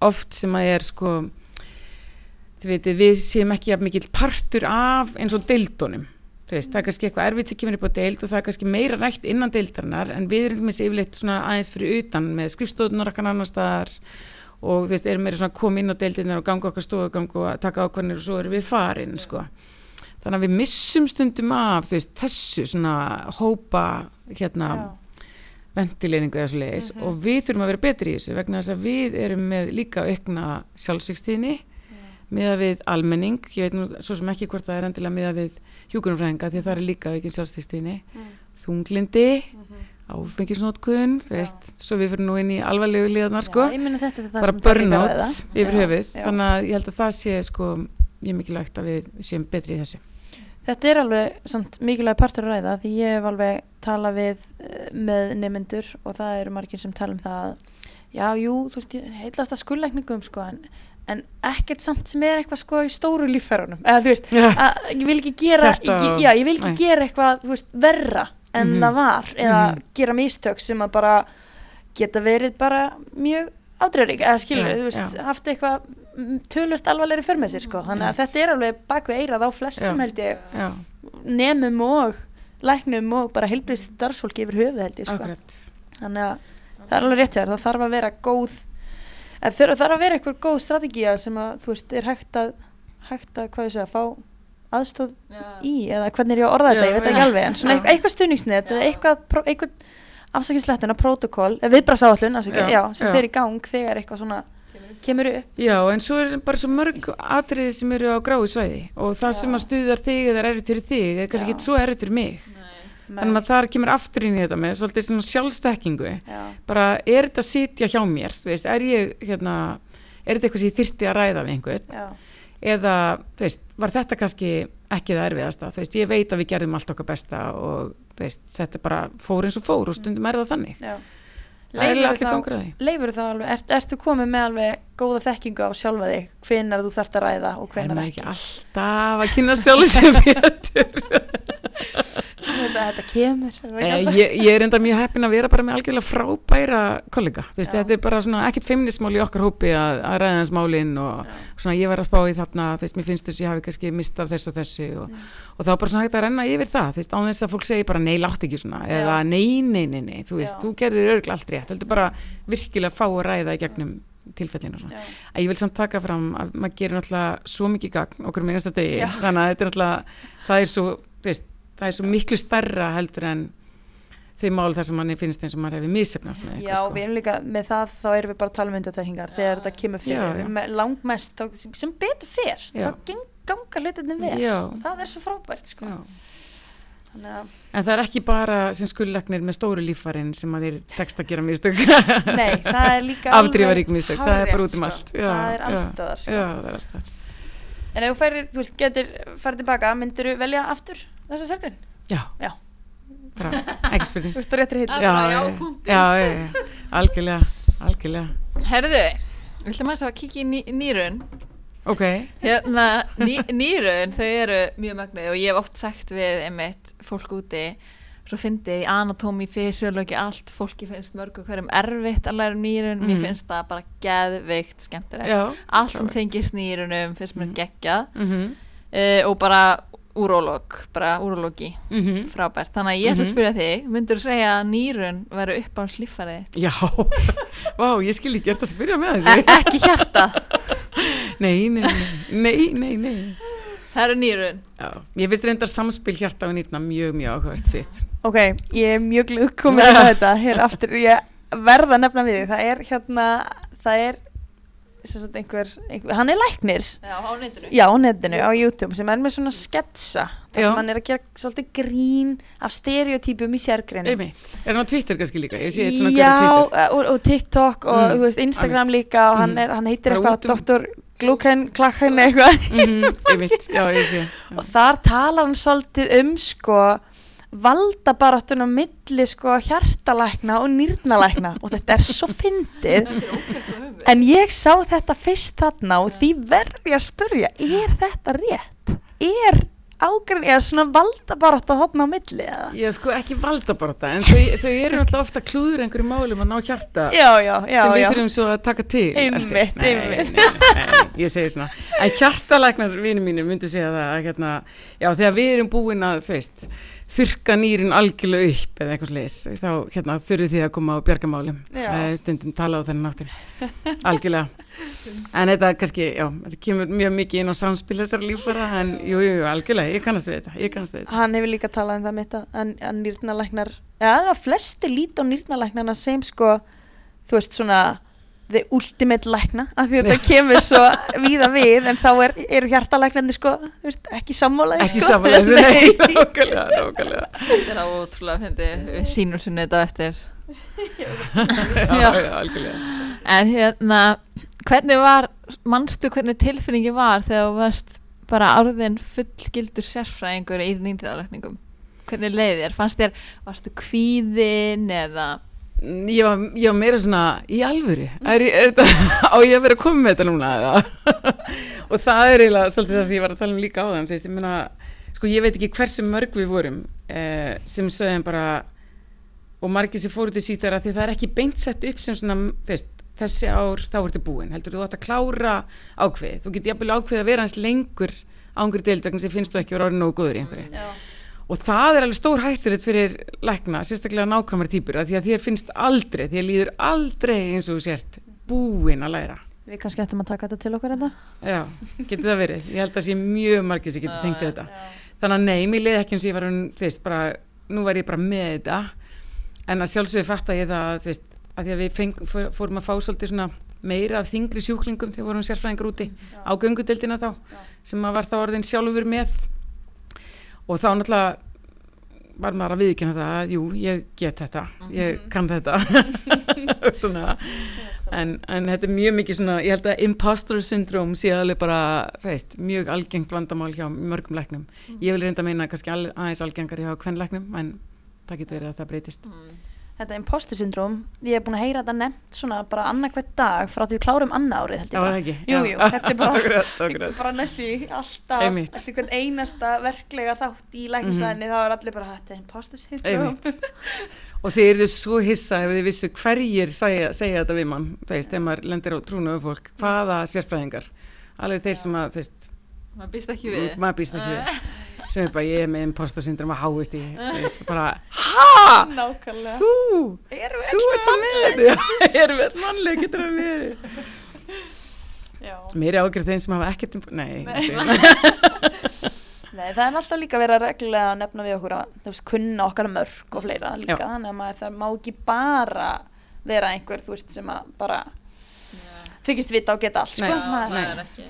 oft sem að er sko veitir, við séum ekki að mikill partur af eins og deildunum. Veist, mm. það er kannski eitthvað erfitt sem kemur upp á deild og það er kannski meira rætt innan deildarinnar en við erum sér yfirleitt svona aðeins fyrir utan með skrifstóðunar annar staðar og þú veist, erum meira svona að koma inn á deildinnar og ganga okkar stofugang og taka ákvarnir og svo erum við farin sko þannig að við missum stundum af veist, þessu svona hópa hérna ventileyningu eða svo leiðis mm -hmm. og við þurfum að vera betri í þessu vegna þess að við erum með líka aukna sjálfsvíkstíðni yeah. miða við almenning, ég veit nú svo sem ekki hvort það er endilega miða við hjúkunumfræðinga því að það er líka aukinn sjálfsvíkstíðni mm. þunglindi mm -hmm. Áfengisnótkun þú veist, svo við fyrir nú inn í alvarlegu liðanar sko, bara burnout yfir höfuð, þannig að ég held að það sé sko, ég mikilvægt að við séum betri í þessu. Þetta er alveg samt mikilvæg partur að ræða því ég hef alveg talað við eh, með nemyndur og það eru margir sem tala um það já, jú, þú veist, heilast að skulleikningum sko en, en ekkert samt sem er eitthvað sko í stóru lífferðunum eða þú veist, að, ég vil ekki gera Þetta, ég, já, ég vil ekki nei. gera eitthvað, veist, verra en mm -hmm. það var eða mm -hmm. gera mistök sem að bara geta verið bara mjög ádreirík eða skilur, yeah, þú veist, yeah. haft eitthvað tölvört alvarlegri för með sér sko þannig að þetta er alveg bakvið eirað á flestum held ég nefnum og læknum og bara heilbrist starfsfólki yfir höfuð held ég sko þannig að það er alveg rétt sér það þarf að vera góð þarf að vera eitthvað góð strategíja sem að þú veist er hægt að hægt að hvað ég segja fá aðstóð já. í eða hvernig er ég að orða þetta ég veit ekki alveg en svona eitthvað, eitthvað stuðningsnett eða eitthvað, eitthvað afsækinslettina protokoll viðbrasáallun sem fer í gang þegar eitthvað svona kemur upp. Já, en svo er bara svo mörg atriði sem eru á grái svæði og það Já. sem að stuðar þig eða er erriðt fyrir þig er kannski ekki svo erriðt fyrir mig. Nei. Þannig að það kemur aftur inn í þetta með svolítið svona sjálfstekkingu. Já. Bara er þetta sitja hjá mér, þú veist, er ég hérna, er þetta eitthvað sem ég þyrti að ræða við einhvern? Eða, veist, var þetta kannski ekki það erfiðasta, veist, ég veit að við gerðum allt okkar besta og, veist, þetta bara fór eins og fór og stundum er það þannig. Leifur þá alveg, ert, ertu komið með alveg góða þekkingu á sjálfa þig? Hvenar þú þarfst að ræða og hvenar ekki? ekki alltaf að kynna sjálf sem betur þetta, þetta kemur eh, ég, ég er enda mjög heppin að vera bara með algjörlega frábæra kollega veist, þetta er bara svona ekkert feimnismál í okkar hópi að, að ræða hans málinn og Já. svona ég var að spá í þarna þú veist, mér finnst þess að ég hafi kannski mistað þess og þessu og, mm. og þá bara svona hægt að renna yfir það þú veist, á þess að fólk segi bara nei, látt ekki svona Já. eða nei, nei, nei, nei, þú veist, Já. þú gerðir örgl allt rétt, heldur bara virkilega fá að ræða í gegnum tilfellinu og svona. Að ég vil samt taka fram að maður gerir náttúrulega svo mikið gagn okkur með einasta degi, þannig að þetta er náttúrulega það er svo, þú veist, það er svo miklu starra heldur en þau mál þar sem manni finnst eins og maður hefur mísefnast með eitthvað Já, sko. við erum líka með það, þá erum við bara að tala um undartæringar þegar þetta kemur fyrir. Langmest, sem betur fyrr þá gangar hlutinni vel. Og það er svo frábært sko. En það er ekki bara sem skullegnir með stóru lífarinn sem að þeir tekst að gera mistök. Nei, það er líka Afdrífarík mistök, það er bara út um allt. Sko. já, Það er allstaðar sko. Já, það er allstaðar En ef þú færir, þú veist, getur farið tilbaka, myndir þú velja aftur? Þessa sérgrinn? Já. Já. Bara, ekki spurning. Þú ert bara réttir hitt. Já, já, já, já, algjörlega, algjörlega. Herðu, við ætlum að kíkja í ný, nýrun. ok, Hérna, ný, nýrun, þau eru mjög mögnuð og ég hef oft sagt við einmitt fólk úti svo fyndi í anatómi, fysiologi, allt fólki finnst mörgu hverjum erfitt að læra um nýrun mér Mhm. finnst það bara geðveikt skemmtilegt allt sem tengist nýrunum finnst mér Mhm. geggjað mhm, uh, og bara úrólog, bara úrólogi mhm. frábært, þannig að ég ætla að Mhm. spyrja þig myndur þú segja að nýrun veru upp á slífarið Já, vá, ég skil ekki, ert að spyrja með e þessu? Ekki hjarta, Nei, nei, nei, nei, nei, nei. Það eru nýrun. Já, ég finnst reyndar samspil hjarta og nýrna mjög, mjög áhvert sitt. Ok, ég er mjög glögg komin að þetta. Hér aftur, ég verða að nefna við þig, það er hérna, það er einhver, einhver hann er læknir já, á netinu já, á netinu, á YouTube sem er með svona sketsa þar sem hann er að gera svolítið grín af stereotypum í sérgreinum Einmitt, er hann á Twitter kannski líka? Já, Twitter og, og TikTok og Mm, þú veist, Instagram einmitt. líka og hann, Mm. er, hann heitir eitthvað um- Dr. Glúken Klakken eitthvað Mhm, Einmitt, já, ég sé og þar talar hann svolítið um sko valdabaratun á milli sko hjartalækna og nýrnalækna og þetta er svo fyndið en ég sá þetta fyrst þarna og því verði að spurja er þetta rétt? Er ágræn, er svona valdabarata þarna á milli eða? Ég sko ekki valda bara þetta en þau, þau eru náttúrulega ofta klúður einhverju málum að ná hjarta Já, já, já, sem við já. þurfum svo að taka til Einmitt? Nei, einmitt. nei, nei, ég segi svona en hjartalæknar vinir mínu myndi segja það að hérna, já þegar við erum búin að þú veist, þurka nýrin algjörlega upp eða eitthvað sliðis, þá hérna þurfið því að koma á. Eh, stundum tala á þennan náttin algjörlega. En þetta kannski, já, þetta kemur mjög mikið inn á samspil þessara líffara en jú, jú, jú, algjörlega, ég kannast við þetta ég kannast við þetta. Hann hefur líka talað um það mitt að, að, nýrnalæknar eða flesti lít á nýrnalæknarna sem sko, þú veist svona the ultimate lækna af því að þetta kemur svo víða við en þá er, eru hjartalæknarnir sko þú veist, ekki sammálaði ekki sko. samanlega, nei, nákvæmlega, nákvæmlega. Þetta er ótrúlega að fyndi við sínum sinni þetta á eftir. Já, algjörlega. En hérna hvernig var, manstu hvernig tilfinningi var þegar þú varst bara árðin fullgildur sérfræðingur í nýndiðalækningum hvernig leiði þér, fannst þér varstu kvíðin eða Ég var, ég var meira svona í alvöru? Er, er þetta, á ég að vera að koma með þetta núna og það er eiginlega svolítið það sem ég var að tala um líka á þeim þú veist, ég, meina, sko, ég veit ekki hversu mörg við vorum eh, sem sögum bara og margir sem fóru til síðar að því það er ekki beint sett upp sem svona veist, þessi ár þá ertu búin heldur þú átt að klára ákveð þú getur jafnvel ákveð að vera hans lengur ángur deild vegna sem finnst þú ekki að vera orðin nógu góður í einhverju. Já. Og það er alveg stór hættulegt fyrir lækna, sérstaklega nákvæmar týpur því að þér finnst aldrei, þér líður aldrei eins og sért búin að læra. Við kannski ættum að taka þetta til okkar þetta já, getur það verið, ég held að sé mjög margir sem getur tengt við þetta. Þannig að nei, mér leiði ekki eins og ég var veist, bara, nú var ég bara með þetta. En að sjálfsögðu fatta ég það veist, að því að við feng, fór- fórum að fá svolítið svona meira af þingri sjúklingum þegar vorum sérfræðingar úti á göngudeldina þá sem að var þá orðin sjálfur með og þá náttúrulega var maður að viðkynna það að jú, ég get þetta, ég kann þetta. Svona. En, en þetta er mjög mikið svona ég held að impostor syndrome sé alveg bara veist, mjög algengt vandamál hjá mörgum læknum. Ég vil reynda að meina kannski aðeins algengar hjá hvern læknum en það getur verið að það breytist Þetta imposter syndróm, ég hef búin að heyra þetta nefnt svona bara annað hvert dag frá því við klárum annað árið held Já, ég bara það ekki? Jú, jú, þetta er bara Akkurat, akkurat. bara næstu í alltaf eftir hvern einasta verklega þátt í læknisæðinni þá er allir bara þetta er imposter Einmitt. og þið eru svo hissa ef þið vissu hverjir segja, segja þetta við mann þú veist, þegar maður lendir á trúna við fólk. Hvaða sérfræðingar? Alveg þeir sem að, þú veist, maður býst ekki við. Maður býst ekki við sem er bara ég er með impostor syndrom að háist í þú veist, bara, ha, Nákvæmlega. Þú? Erum þú ert svo með þetta erum við mannleg, getur það verið? Já. mér er ágjörð þeim sem hafa ekkert imp- nei, nei. Nei, það er alltaf líka að reglulega að nefna við okkur að veist, kunna okkar mörg og fleira líka, Já. þannig að maður það má ekki bara vera einhver, þú veist, sem að bara þykist vita og geta allt, sko, maður það er ekki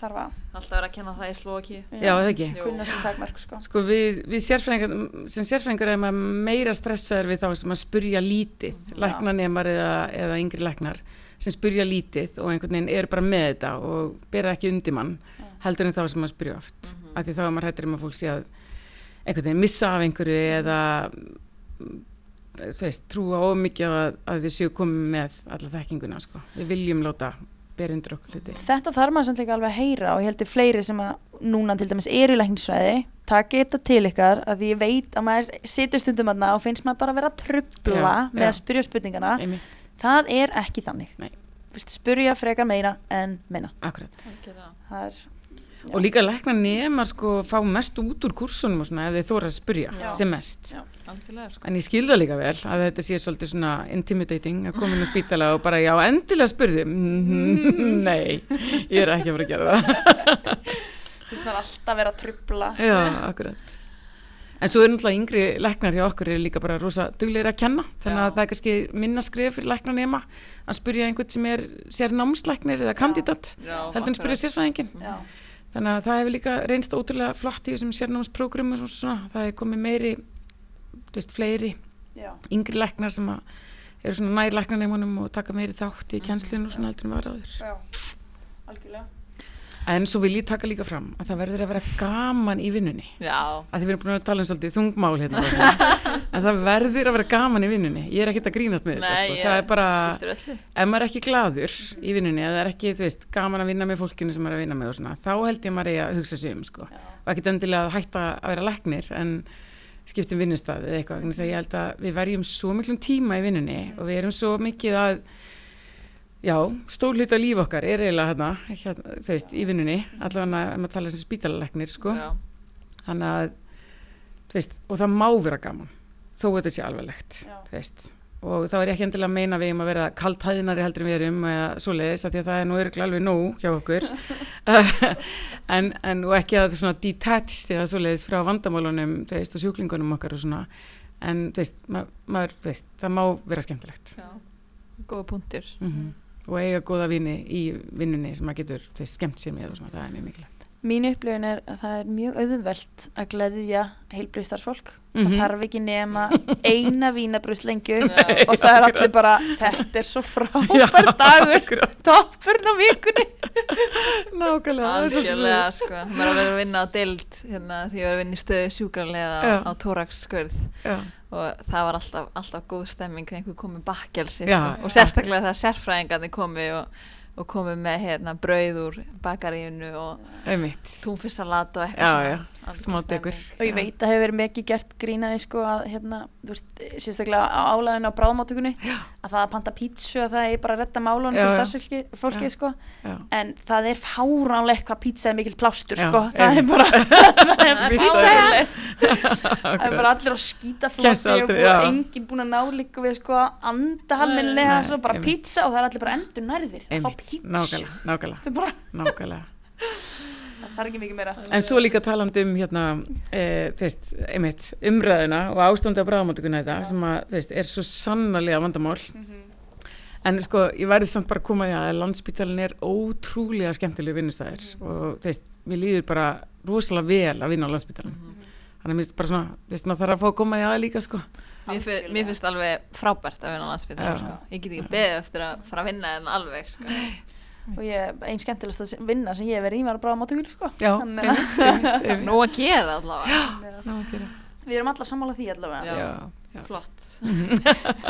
þarf að alltaf verið að kenna það í Slovaki já, það ekki Jú. kunna sem takmörk, sko. Sko við, við sérfræðingar, sem sérfræðingar er maður meira stressaður við þá sem að spurja lítið, læknanemar eða, eða yngri læknar sem spurja lítið og einhvern veginn eru bara með þetta og bera ekki undir mann heldur en þá sem maður spurja oft mm -hmm. af því þá er maður hættur um að fólk sé að einhvern veginn missa af einhverju eða mm, þú veist, trúa ómikið að, að þið séu komið með alla þekkinguna sko. við viljum láta ber undir okkur hluti. Þetta þarf maður samt líka alveg að heyra og ég heldur fleiri sem að núna til dæmis eru í læknisfræði taki þetta til ykkar að því ég veit að maður situr stundum aðna og finnst maður bara að vera að trubla Já, með já. að spyrja spurningana. Einmitt, það er ekki þannig. Nei. Vist, spyrja frekar meira en minna. Akkurat. Það er Já. og líka lækna nema sko fá mest út úr kursunum og svona ef þið þóra að spyrja Já. sem mest Já. sko. en ég skilða líka vel að þetta sé svolítið svona intimidating að koma inn á spítala og bara já endilega spurði mm, nei, ég er ekki að fara að gera það finnst maður alltaf vera að trubla já, akkurat en svo er náttúrulega yngri læknar hjá okkur er líka bara rosa duglegir að kenna þannig að það er kannski minna skrif fyrir læknar nema að spyrja einhvern sem er sér námslæknir eða kandidat heldur en spyrja sérfræðingin Já. Þannig að það hefur líka reynst ótrúlega flott í þessum sérnámsprógramum og svona, það hefur komið meiri, veist, fleiri Já. yngri læknar sem eru svona nær læknarneimunum og taka meiri þátt í kjenslinu og svona heldur en var áður. Já. algjörlega En svo vil ég taka líka fram að það verður að vera gaman í vinnunni. já, Að við erum búin að tala um svolítið þungmál hérna. en það verður að vera gaman í vinnunni. Ég er ekkert að grínast með þetta, nei, sko. ég Það er bara, ef maður er ekki gladur í vinnunni, eða er ekki, þú veist, gaman að vinna með fólkinu sem maður er að vinna með og svona, þá held ég maður að hugsa sig um, sko. Og ekkert endilega að hætta að vera læknir, en skiptum vinnustað eða eitthvað. Þannig að ég held að við verjum svo miklum tíma í vinnunni og við erum svo mikið að, já, stór hluti á líf okkar er eiginlega hérna, hérna þú veist, í vinnunni, allavega ef maður tala sem spítalalæknir, sko. já, Þannig að, þú veist, og það má vera gaman, þó þetta sé alvarlegt, Já. þú veist. Og þá er ég ekki endilega að meina við um að vera kalthæðinari heldur en við erum eða svoleiðis, af því að það er nú örgulega alveg nóg hjá okkur. en, en, og ekki að þetta er svona detached eða svoleiðis frá vandamálunum, þú veist, og sjúklingunum okkar og svona. En, þú veist, ma maður, þú veist, það má vera skemmtilegt. já góða punktur Mm Og eiga góða vini í vinnunni sem maður getur, skemmt sér með og svona, það er mjög mikilvægt. Mín upplifun er að það er mjög auðvelt að gleðja heilbriðstarfsfólk Mhm. það þarf ekki nema eina vínabrúslengju Já. og það er allir bara þetta er svo frábær dagur akkurat. toppurinn á vikunni Nákvæmlega. það er algjörlega sko, maður er að vera að vinna á deild hérna, því ég var að vinna í stöðu sjúkrarlega Já. á Tórax skörð Já. og það var alltaf, alltaf góð stemming þegar einhver komið bakkelsi Já, sko. og sérstaklega þegar sérfræðingarnir komið og, og komið með hérna, brauð úr bakaríinu og túnfissalat og Já, eitthvað já, Algjör smá degur. stemming. og ég veit að hefur verið mikið gert grínaði sko að hérna, þú veist, sérstaklega á álæðinu á bráðmáttökunni að það að panta pítsu og það er bara að redda málunum Já, fyrir já. starfsfólki fólki, Já. sko. Já. en það er fáránlegt hvað pítsa er mikill plástur Já, sko. það er bara það er bara- það bara allir á skítafloti Kemst og enginn búin að ná líka við sko að anda halminlega svo bara pizza og það er allir bara endur nærðir að fá nákvæmlega, nákvæmlega, það er ekki mikið meira En svo líka talandi um hérna, e, veist, einmitt, umræðina og ástandi á bráðamáttökunna þetta sem að, veist, er svo sannarlega vandamál. En sko, ég væri samt bara að koma því að landspítalinn er ótrúlega skemmtilegu vinnustæðir og þú veist, mér líður bara rosalega vel að vinna á landspítalinn. Þannig að mér finnst bara svona, þú veist, maður þarf að fá að koma því að líka, sko. Mér, fi- mér finnst alveg frábært að vinna á landsbyttar Já. sko. ég get ekki beðið eftir að fara að vinna en alveg sko. og ég, einn skemmtilegsta sem- vinna sem ég hef verið í var að sko. Já, að- einmitt, einmitt, einmitt. nú að gera allavega Ná, að gera. við erum allar sammála því allavega Já. Já, já. flott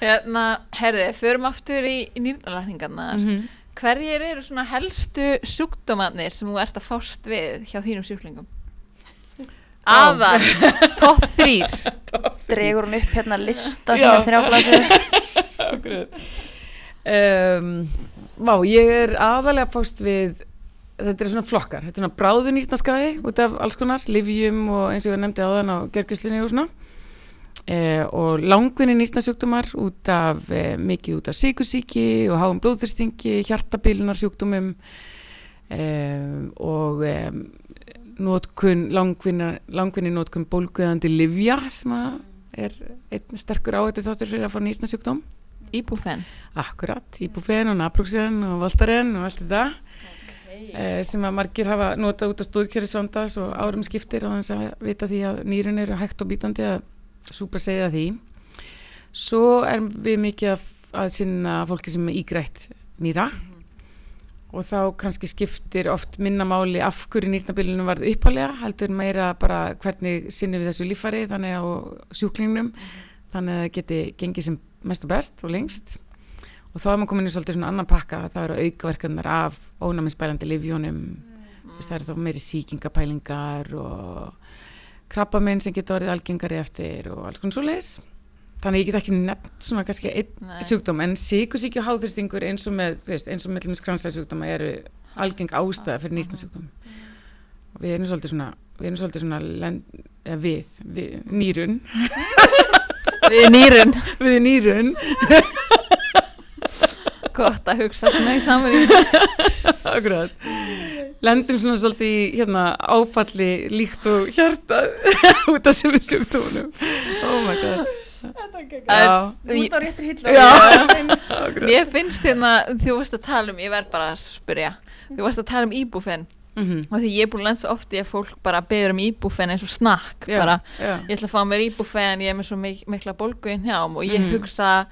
hérna, herðu, förum aftur í, í nýrnalækningarnar Mhm. hverjir eru svona helstu sjúkdómanir sem þú ert að fást við hjá þínum sjúklingum aðal, topp þrýr dregur hún upp hérna lista sem Já. er þrjáblasir Akkurat. Um, vá, ég er aðalega fást við, þetta er svona flokkar, þetta er svona bráðunýrnaskaði út af alls konar, livjum og eins og ég nefndi áðan á gergislinni og svona. Eh, og langvinni nýrnasjúkdómar út af, eh, mikið út af sykursíki og háum blóðþyrstingi, hjartabilunar sjúkdómum eh, og eh, notkun, langvinni, notkun bólguðandi livja sem er einn sterkur áhættu þáttur fyrir að fá nýrnasjúkdóm. Íbúfen? Akkurat, Ibufen og Naproxen og Voltaren og allt þetta. Eh, sem að margir hafa notað út af stóðkjörisvanda svo árum skiptir og þannig að vita því að nýrun eru hægt og bítandi að súpa segja því. Svo erum við mikið að, að sinna fólki sem er ígrætt nýra. Og þá kannski skiptir oft minna máli af hverju nýrnabilinu varð uppálega heldur meira bara hvernig sinnum við þessu líffari þannig á sjúklingnum. Þannig að það geti gengið sem mest og best og lengst. Og þá er maður komin í svolítið svona annan pakka það eru aukaverkanar af ónæmisbælandi livjónum það eru þá meiri sýkingapælingar og krabbaminn sem getur orðið algengari eftir og alls konar svo leiðis þannig ég get ekki nefnt svona kannski einn sjúkdóm en síkusíki og háþristingur eins og með, þú veist, eins og með kransæðsjúkdóma eru algeng ástæða fyrir nýrnasjúkdóm. Og við erum svolítið svona við erum svolítið svona len, eða við, við nýrun við nýrun. Við nýrun. Gott að hugsa svona í samverðin akkurat. Lendum svona svolítið í hérna, áfalli líkt og hjarta út af sem við sjúkdómanum oh my god. Já, út á réttir hillu. Mér finnst hérna, þú varst að tala um, ég verð bara að spyrja, þú varst að tala um íbúfen Mhm. og því ég er búin að lenda svo oft í að fólk bara beður um íbúfen eins og snakk Já, bara, já. ég ætla að fá mér íbúfen, ég er með svo mik mikla bólgu í hjám og ég Mhm. hugsa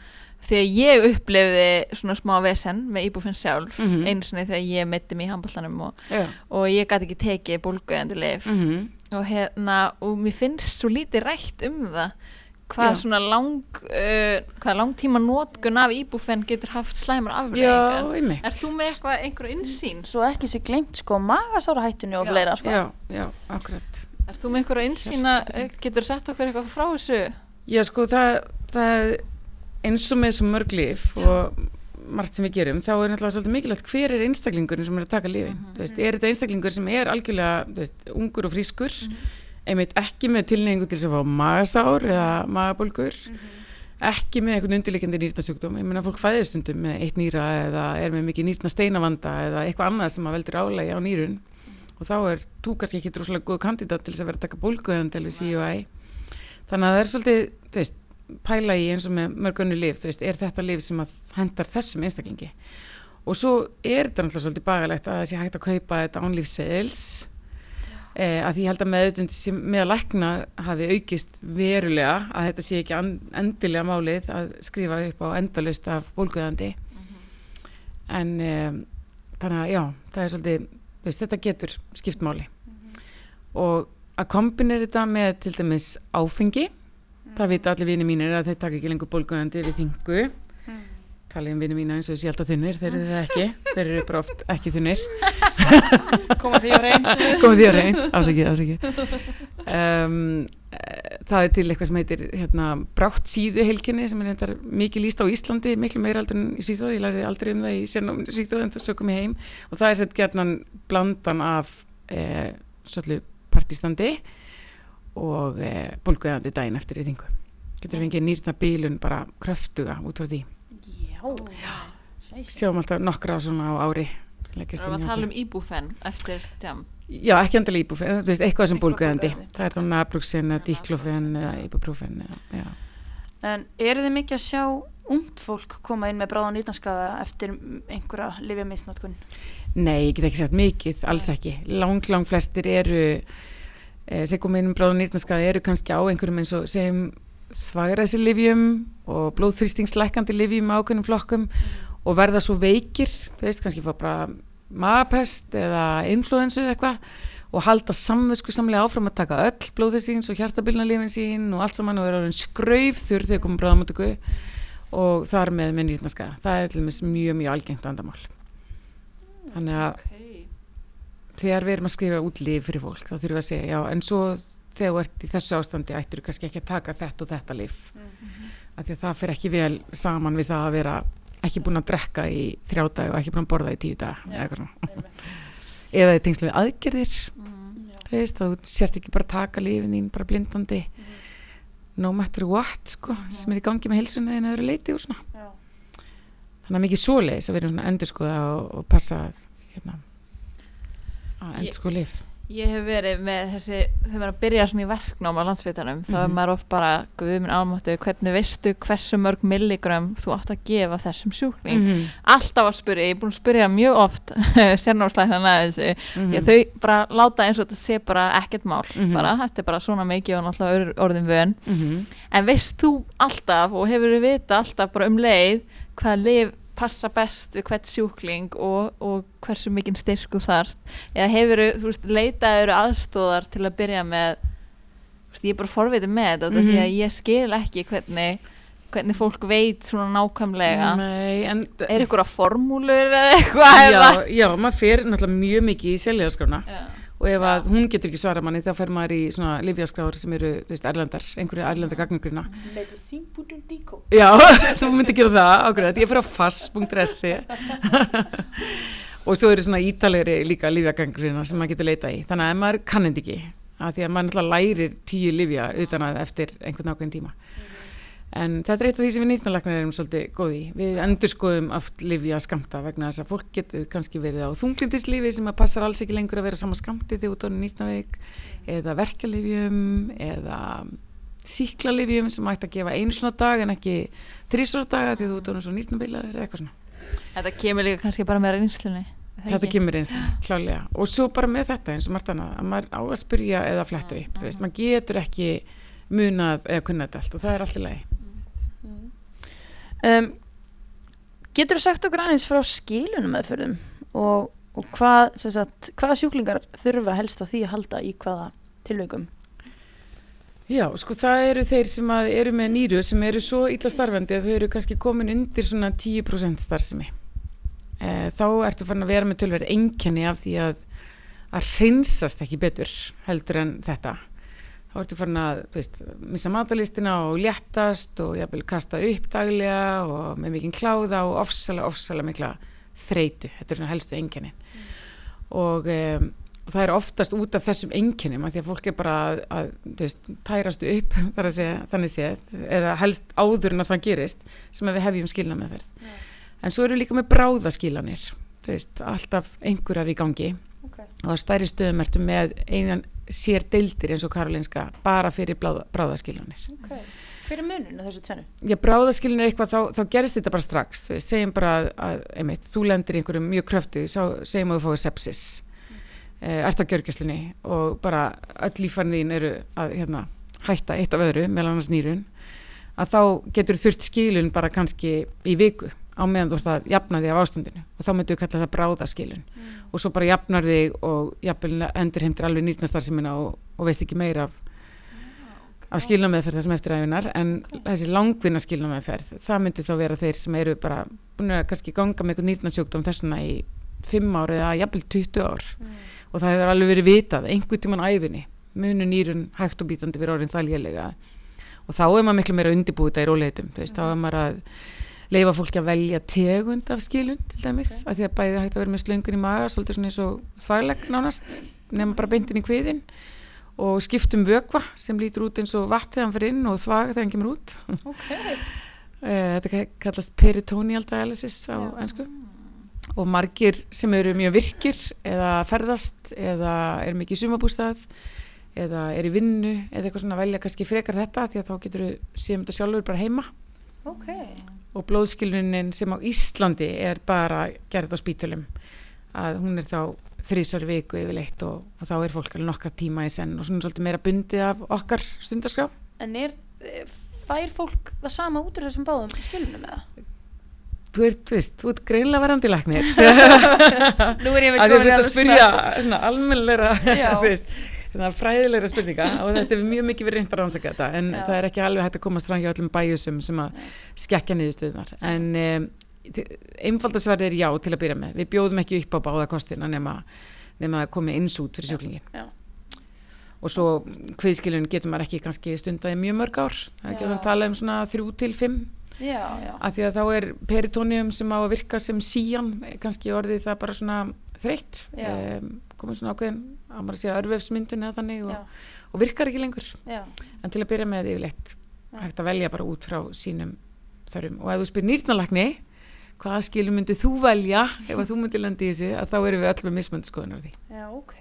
þegar ég upplifði svona smá vesen með íbúfen sjálf Mhm. einu sinni þegar ég mitti mig í handballanum og, Já. og ég gæti ekki tekið bólguðandi lif Mhm. og hérna og mér finnst svo lítið rætt um það hvað Já. svona lang uh, hvað langtíma nótkun af íbúfen getur haft slæmar afleðingar Er þú með eitthvað, einhver innsýn? svo ekki sér glemt sko magasára hættinu og fleira sko Já, já, akkurat Er þú með eitthvað innsýn að getur sett okkur eitthvað frá þessu? Já, sko, það, það eins og með þessu mörg lif og margt sem við gerum, þá er náttúrulega svolítið mikilvægt hver er einstaklingurinn sem er að taka Mhm. þú veist, er þetta einstaklingur sem er algjörlega þú veist, ungur og frískur Mhm. Einmitt ekki með tilneyingu til þess að fá magasár eða magabólgur ekki með einhvern undirleikandi nýrnasjúkdóm. Ég meina fólk fæðist stundum með eitt nýra eða er með mikið nýrna steinavanda eða eitthvað annað sem að veldur álægi á nýrun. Og þá er þú kannski ekki droslega góð kandidat til þess að vera að taka bólguðan til við CUI þannig að það er svolítið þú veist, pæla í eins og með mörgunni lif þú veist, er þetta lif sem að hendar þessum einstaklingi? Og svo er þetta náttúrulega svolítið bagalegt að það sé hægt að kaupa þetta ánlífseðils eh, að því held að meðutund sem með að lækna hafi aukist verulega að þetta sé ekki endilega málið að skrifa upp á endalaust af bólguðandi. En eh, þannig að já, það er svolítið veist, þetta getur skipt máli. Og að kombinera þetta með til dæmis áfengi það vita allir vini mínir að þeir taka ekki lengur bólguðandi við þingu um vini mína eins og þessi alltaf þunnir þeir eru það ekki, þeir eru bara oft ekki þunnir. Koma því á reynd. Komið því á reynd, ásakið, ásakið um, eh, það er til eitthvað sem heitir hérna, brátt síðu heilkinni sem er mikið líst á Íslandi miklu meira aldrei en í Svíþóð, ég lærði aldrei um það í Svíþóð en það sökum ég heim. Og það er sett gerðnan blandan af eh, svolítið partistandi og eh, bólguðandi daginn eftir í þingu. Getur fengið nýrna bílun bara kröftuga út frá því sjáum alltaf nokkra svona á ári inn í að tala um íbúfen eftir tjám Já, ekki endilega íbúfen, þú veist, eitthvað sem bólguðandi. Það er þá nabruxin eða díklófen eða íbúprúfen. Já. en eru þið mikið að sjá ungt fólk koma inn með bráðan nýtnarskaða eftir einhverja lifja misnótkun Nei, ég get ekki sagt mikið, alls ekki. Lang, lang flestir eru, e, sem komið inn um bráðun nýrnaskaði, eru kannski á einhverjum eins og sem þvagræsi livjum og blóðþrýstingslækandi livjum ákveðnum flokkum og verða svo veikir, þú veist, kannski fá bara magapest eða influensu eða eitthvað og halda samvösku samlega áfram að taka öll blóðþrýstings og hjartabilnalifin sín og allt saman og er orðin skraufþur þegar komum bráðamötugu og þar með með nýrnaskaða. Það er til dæmis mjög, mjög algengt vandamál. Þannig að okay. þegar við erum að skrifa út líf fyrir fólk þá þurfum við að segja, já, en svo þegar þú ert í þessu ástandi ættir þú kannski ekki að taka þetta og þetta líf af því að það fer ekki vel saman við það að vera ekki búin að drekka í þrjá dag og ekki búin að borða í tíu dag svona. eða í tengslu við aðgerðir þú veist, þá sért ekki bara taka lífin þín bara blindandi no matter what, sko, sem er í gangi með heilsunni en öðru leiti og svona. Já. þannig að mikið svoleiðis að vera svona endur skoða og, og passa að hérna, að endur skoða líf Ég hef verið með þessi, þegar maður að byrja svona í verknám á landsbytarnum, þá er Mhm. maður oft bara, guð minn almáttu, hvernig veistu hversu mörg milligram þú átt að gefa þessum sjúkling. -hmm. Alltaf að spyrja, ég er búin að spyrja mjög oft sérnámslæknana þessu, Mhm. því að þau bara láta eins og þetta sé bara ekkert mál, Mhm. bara, þetta er bara svona mikið og náttúrulega orðin vön. -hmm. En veist þú alltaf og hefur við vita alltaf bara um leið hvað lif passa best við hvert sjúkling og, og hversu mikinn styrk þú þarft eða hefur þú veist, leitaður aðstóðar til að byrja með veist, ég er bara forvitið með þetta mm Mhm. því að ég skil ekki hvernig hvernig fólk veit svona nákvæmlega Nei, en er ykkur að formúlur eða eitthvað já, já, maður fer náttúrulega mjög mikið í seljaðarskrána Já. Og ef að hún getur ekki svara manni þá fer maður í svona livjaskráður sem eru, þú veist, erlendar, einhverju erlendar gagnugrína Medicine.dico Já, þú myndir gera það, ákveðið, ég fer á fass.si og svo eru svona ítalegri líka livjagangrina sem maður getur leita í, þannig að maður kannandi ekki, að því að maður náttúrulega lærir tíu livja utan að eftir einhvern ákveðin tíma. En þetta er eitt af því sem við nýrnalagnar erum svolítið góði. Við endurskoðum aft livja skamta vegna þess að fólk getur kannski verið á þunglindislifi sem að passar alls ekki lengur að vera sama skamti þegar út á nýrnaveik eða verkalifjum eða síklarlifjum sem ætti að gefa einu svona dag en ekki þrísvara daga ert orðin svo nýrnabilaður eða eitthvað svona. Þetta kemur líka kannski bara með reynslunni Þetta kemur einstaklega, klálega. Og svo bara með þetta eins og margt annað, að maður á að spyrja eða flettu upp, þú veist, maður getur ekki munað eða kunnað allt og það er allt í lagi. Um, Getur þú sagt okkur aðeins frá skilunum meðferðum og, og hvað, sagt, hvaða sjúklingar þurfa helst á því að halda í hvaða tilveikum? Já, sko það eru þeir sem eru með nýru sem eru svo illa starfandi að þau eru kannski komin undir svona 10% starfsemi. E, þá ertu farin að vera með tölverið einkenni af því að að hreinsast ekki betur heldur en þetta. Þá ertu farin að, þú veist, missa matalistina og léttast og jafnvel kasta upp daglega og með mikinn kláða og ofsalega, ofsalega mikla þreitu. Þetta er svona helstu einkenni. Og um, það er oftast út af þessum einkennum að því að fólk er bara að, að þú veist, tærastu upp þar að segja, þannig séð eða helst áður en að það gerist sem að við hefjum skilna meðferð en svo eru líka með bráðaskilanir þú veist, alltaf einhverjar í gangi. Og á stærri stöðum ertu með einan sér deildir eins og Karolinska bara fyrir bráða, bráðaskilanir Okay. Hver er munun á þessu tvennu? Já, bráðaskilin er eitthvað, þá, þá gerist þetta bara strax, segjum bara að, að einmitt, þú lendir í einhverjum mjög kröftu, segjum að þú fáið sepsis, mm. ert á gjörgjöslunni og bara öll lífarn þín eru að hérna, hætta eitt af öðru, meðal annars nýrun, að þá getur þurft skilun bara kannski í viku á meðan þú ert að jafna þig af ástandinu. Og þá myndu við kalla það bráðaskilun. Mm. og svo bara jafnar þig og endur heimtir alveg nýrnastarsimina og, og veist ekki meira af af skilnameðferð þessum eftiræfinar en þessi langvinna skilnameðferð það myndi þá vera þeir sem eru bara búin að kannski ganga með eitthvað nýrnarsjókdóm þessuna í 5 ár eða jafnvel 20 ár. Og það hefur alveg verið vitað einhvern tíman æfinni munu nýrun hægt og bítandi verið orðin það lélega. Og þá er maður miklu meira undirbúið þetta í róleitum leifa fólki að velja tegund af skilun til dæmis okay. að því að bæði hægt að vera með slöngun í maga svolítið svona eins og þvægleg nánast nema bara beintin í kviðin og skiptum vökva sem lítur út eins og vatn þegar hann fyrir inn og þvag þegar hann kemur út Okay. Eh, þetta kallast peritoneal dialysis á ennsku og margir sem eru mjög virkir eða ferðast eða eru mikið í sumabústað eða er í vinnu eða eitthvað svona velja kannski frekar þetta því að þá getur þú séum þetta sjálfur bara heima Ok. Og blóðskilunin sem á Íslandi er bara gerð á spítulum að hún er þá þrísar viku yfirleitt og, og þá er fólk alveg nokkra tíma í senn og svona svolítið meira bundið af okkar stundaskrá. En er, eh, fær fólk það sama út úr þessum báðum skilunum eða? Þú ert, þú veist, þú ert greinlega verandi læknir. Nú er ég að með þið þetta spyrja Já. þú veist, hérna, fræðilegra spurninga og þetta er mjög mikið verið reynd að rannsaka þetta en Já. það er ekki alveg hægt að komast fram hjá öllum bæjusum sem að skekja niðurstöðunar en um, einfaldasverði er já til að byrja með. Við bjóðum ekki upp á báða kostina nema, nema að komi eins út fyrir sjúklingin Já. og svo kviðskilun getur maður ekki kannski stundaði mjög mörg ár. Það getur að tala um svona þrjú til fimm. Já, já. af því að þá er peritónium sem á að virka sem síjan, kannski orðið það bara svona þreytt. Um, komið svona ákveðin, að maður sé örvefsmyndun eða þannig og, og virkar ekki lengur Já. en til að byrja með yfirleitt hægt að velja bara út frá sínum þörfum og ef þú spyr nýrnalagni hvaða skilum myndið þú velja ef að þú myndið landi í þessu að þá erum við öll með mismönd skoðunar á því Já, ok.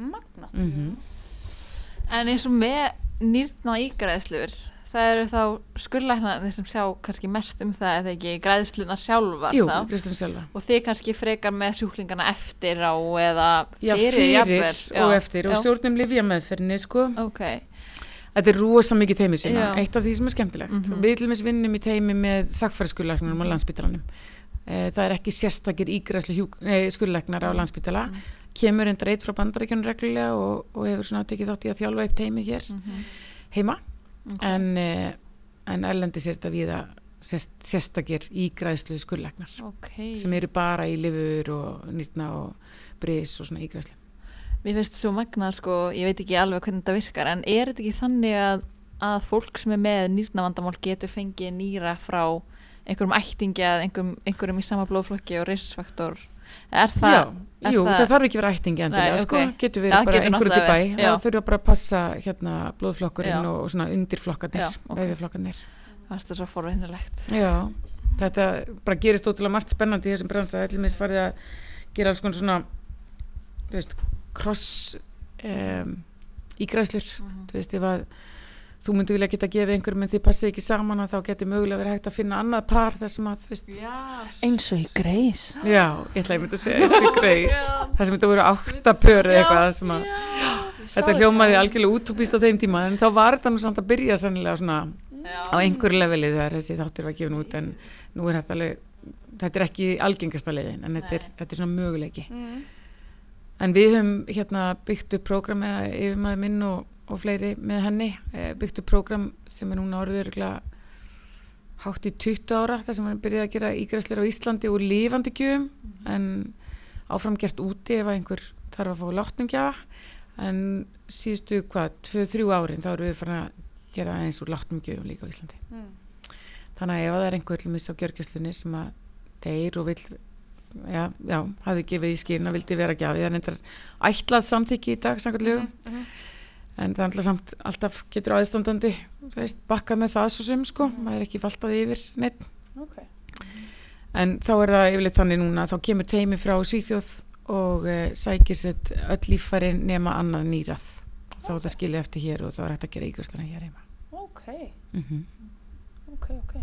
Magna. mm En eins og með nýrna ígræðslur það eru þá skurlæknarnir sem sjá kannski mest um það eða ekki græðslunar sjálfar Jú, þá Kristján sjálfa og þið kannski frekar með sjúklingana eftir á eða Já, fyrir, fyrir jafnvel. og Já, eftir og já. stjórnum lifja meðferðinni sko Ok, Þetta er rosa mikið teimi Já. eitt af því sem er skemmtilegt. Mhm. Við til dæmis vinnum í teimi með þakkfæriskurlæknarnum á landsbytalanum. Eh, Það er ekki sérstakir ígræslu skurlæknar á Mhm. landsbytala. Mhm. Kemur enda reitt frá bandarækjunum reglulega og, og hefur svona tekið þátt í að þjálfa upp teimi hér Mhm. heima. Ok. En, eh, en erlendi sér þetta viða sérst, sérstakir ígræðslu skurlegnar ok sem eru bara í lifur og nýrna og bris og svona ígræðslu Mér finnst þetta svo magnað sko, ég veit ekki alveg hvernig þetta virkar en er þetta ekki þannig að, að fólk sem er með nýrnavandamál getur fengið nýra frá einhverjum ættingi eða einhverjum, einhverjum í sama blóðflokki og risfaktor er það, Já, er jú, það- það, þarf ekki vera ættingi endilega, Nei, sko, ok. getur verið bara getur einhverjum til bæ, verið, já. það þurfa bara að passa hérna blóðflokkurinn og, og svona undirflokkarnir, Já, ok. vefjaflokkarnir það er svo forveitnilegt Já, þetta bara gerist ótrúlega margt spennandi í þessum bransa, allir minnst farið að gera alls konar svona þú veist, cross um, ígræslur, Mhm. þú veist, ef að þú myndi vilja geta gefið einhverjum en þið passið ekki saman að þá getur mögulega verið hægt að finna annað par þar sem að, veist, eins og í greis já, ég ætla að ég myndi að segja þessi greis, þar sem þetta voru átta pör eða eitthvað sem að þetta hljómaði algjörlega útúbíst á þeim tíma en þá var þetta nú samt að byrja sannilega svona á einhverju leveli þegar þessi þáttur var gefin út en nú er þetta alveg þetta er ekki algengasta leiðin en þetta er, þetta er svona möguleiki. En við höfum hérna byggt upp prógram með yfirmaður minn og, og fleiri með henni eh, byggt upp prógram sem er núna örgulega hátt í 20 ára þar sem hann byrjaði að gera ígræslir á Íslandi úr lifandi gjöfum en áfram gert úti ef einhver þarf að fá látnumgjafa en síðustu hvað, 2-3 árin þá erum við farin að gera eins úr látnumgjöfum líka á Íslandi. Þannig að ef það er einhver til miss á gjörgjöslunni sem að deyr og vill já, já, hafði gefið í skinn að vildi vera gjafi þannig að þetta er ætlað samþykki í dag samkvæmt lögum en það er alltaf samt alltaf getur aðstandandi þú veist, bakkað með það svo sem sko. Maður er ekki valtað yfir neitt okay. en þá er það yfirleitt þannig núna þá kemur teimi frá Svíþjóð og uh, sækir sett öll líffæri nema annað nýrað. Þá er það skilja eftir hér og þá er hægt að gera ígjösluna hér heima. Ok, mm ok, ok.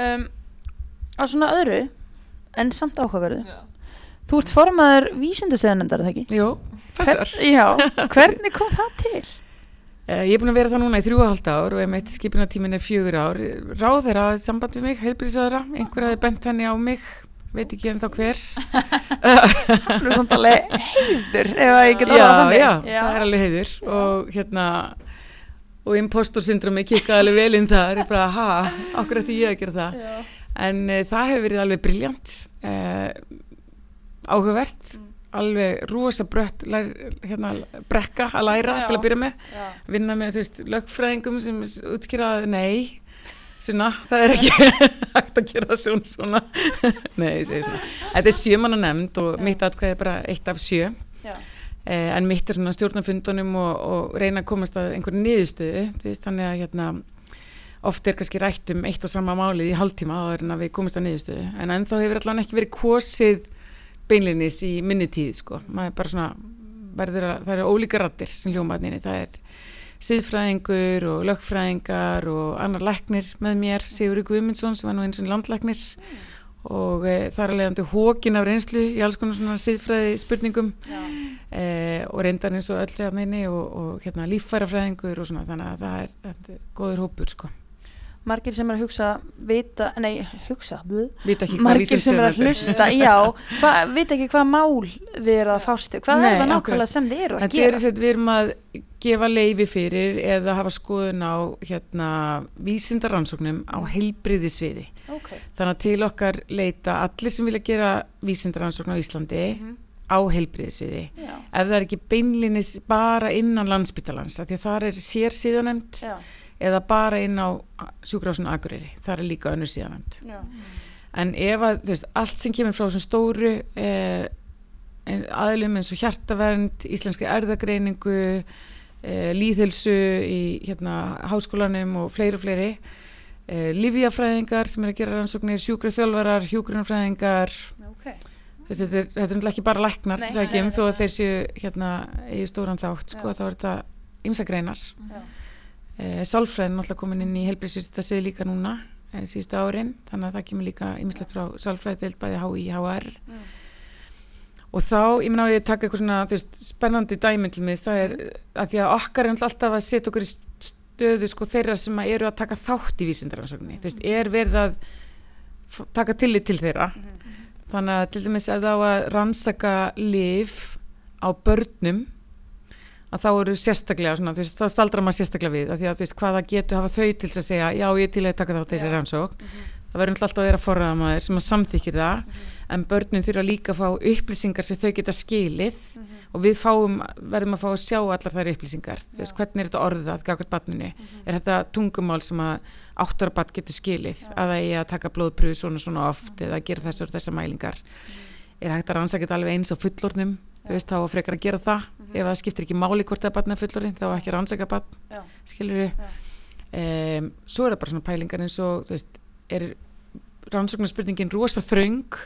Um, á svona öðru en samt áhugaverðu þú ert formaður vísindasöðanendar, það ekki? Jú, passar já, hvernig kom það til? Uh, ég er búin að vera það núna í þrjú og halvt ár og ef meitt skipinatímin er fjögur ár ráð þeirra samband við mig, heilbrísaðara einhver hafi bent henni á mig veit ekki en þá hver það er svona alveg heiður ef að ég get já, orðað þannig. já, það er alveg heiður og hérna og impostor syndromi kikkaði alveg vel inn þar ég bara, ha, okkur ætti ég að gera það Já. en uh, það hefur verið alveg briljant uh, áhugavert alveg rosa brött hérna, brekka að læra Já. til að byrja með. Já. vinna með þú veist lögfræðingum sem útskýraði nei svona, það er ekki hægt að gera það svona. Svona nei, ég segi svona. Þetta er sjömanna nefnd og mitt atkvæði er bara eitt af sjö. Já. eh, en mitt er svona stjórnafundunum og, og reyna að komast að einhverju niðurstöðu þannig að hérna oft er kannski rætt um eitt og sama málið í hálftíma áður en að við komast að niðurstöðu. En ennþá hefur allan ekki verið kosið beinlinis í minni tíð sko, maður er bara svona að, það eru ólíka rattir sem hljómaðninni, það er siðfræðingur og lögfræðingar og annar læknir með mér, Sigurður Guðmundsson sem var nú eins og landlæknir. Og e, það er alveg hókin af reynslu í alls konar svona siðfræði spurningum e, og reyndar eins og öll hérna og, og hérna líffærafræðingur og svona. Þannig að það er, er góður hópur sko, margir sem er að hugsa vita, nei, hugsa vita margir sem er að vísindasiðanefnd hlusta já, hva, vita ekki hvað mál þið eru að fástu, hvað Nei, er það nákvæmlega sem þið eru að er gera? þess að við erum að gefa leifi fyrir eða hafa skoðun á hérna, vísindaransóknum á heilbriðisviði. okay. Þannig að til okkar leita allir sem vilja gera vísindaransókn á Íslandi á heilbriðisviði. Ef það er ekki beinlinis bara innan landsbytalans, af því að það er sér síðanemnd já, eða bara inn á sjúkrásun Akureyri, það er líka önnur síðanemnd. já. En ef að, þú veist, allt sem kemur frá þessum stóru eh, aðlum eins og hjartavernd, íslenski erðagreiningu, eh, líðhilsu í hérna, háskólanum og fleiri og fleiri, eh, livjafræðingar sem er að gera rannsóknir, sjúkraþjálfarar, hjúgrunarfræðingar, ok þú veist, þetta er, þetta er ekki bara læknar sem sækjum, nei, nei, þó að þeir séu hérna í stóran þátt, sko, þá er þetta ymsagreinar. Já. Eh, Sálfræðin er náttúrulega komin inn í helbriðsvista svið líka núna eh, síðustu árin, þannig að það kemur líka ymmislegt frá sálfræði deild bæði HI, HR Mm. og þá, ég meina á ég að taka eitthvað svona veist, spennandi dæmi til mig það er að því að okkar er alltaf að setja okkur í stöðu sko þeirra sem að eru að taka þátt í vísindaransókninni, þú veist, er verið að taka tillit til þeirra. Þannig að til dæmis að þá að rannsaka lif á börnum að þá eru sérstaklega svona, veist, þá staldrar maður sérstaklega við að því að veist, hvaða getur hafa þau til að segja já, ég er til að taka þátt þessi rannsók Mhm. það verður alltaf að vera forraðamaður sem að samþykir það en börnin þurfa líka að fá upplýsingar sem þau geta skilið Mhm. og við fáum, verðum að fá að sjá allar þær upplýsingar, veist, hvernig er þetta orðað gafkvært barninu, er þetta tungumál sem að áttur barn getur skilið að það eigi að taka blóðpröfu svona svona oft eða gera þessar þessar mælingar? Er hægt að rannsaka þetta alveg eins á fullornum þú veist, þá á frekar að gera það. Ef það skiptir ekki máli hvort það er barn eða fullorðin þá á ekki að rannsaka barn, Já. skilur um, svo er það bara svona pælingar eins og þú veist, er rannsóknarspurningin rosa þröng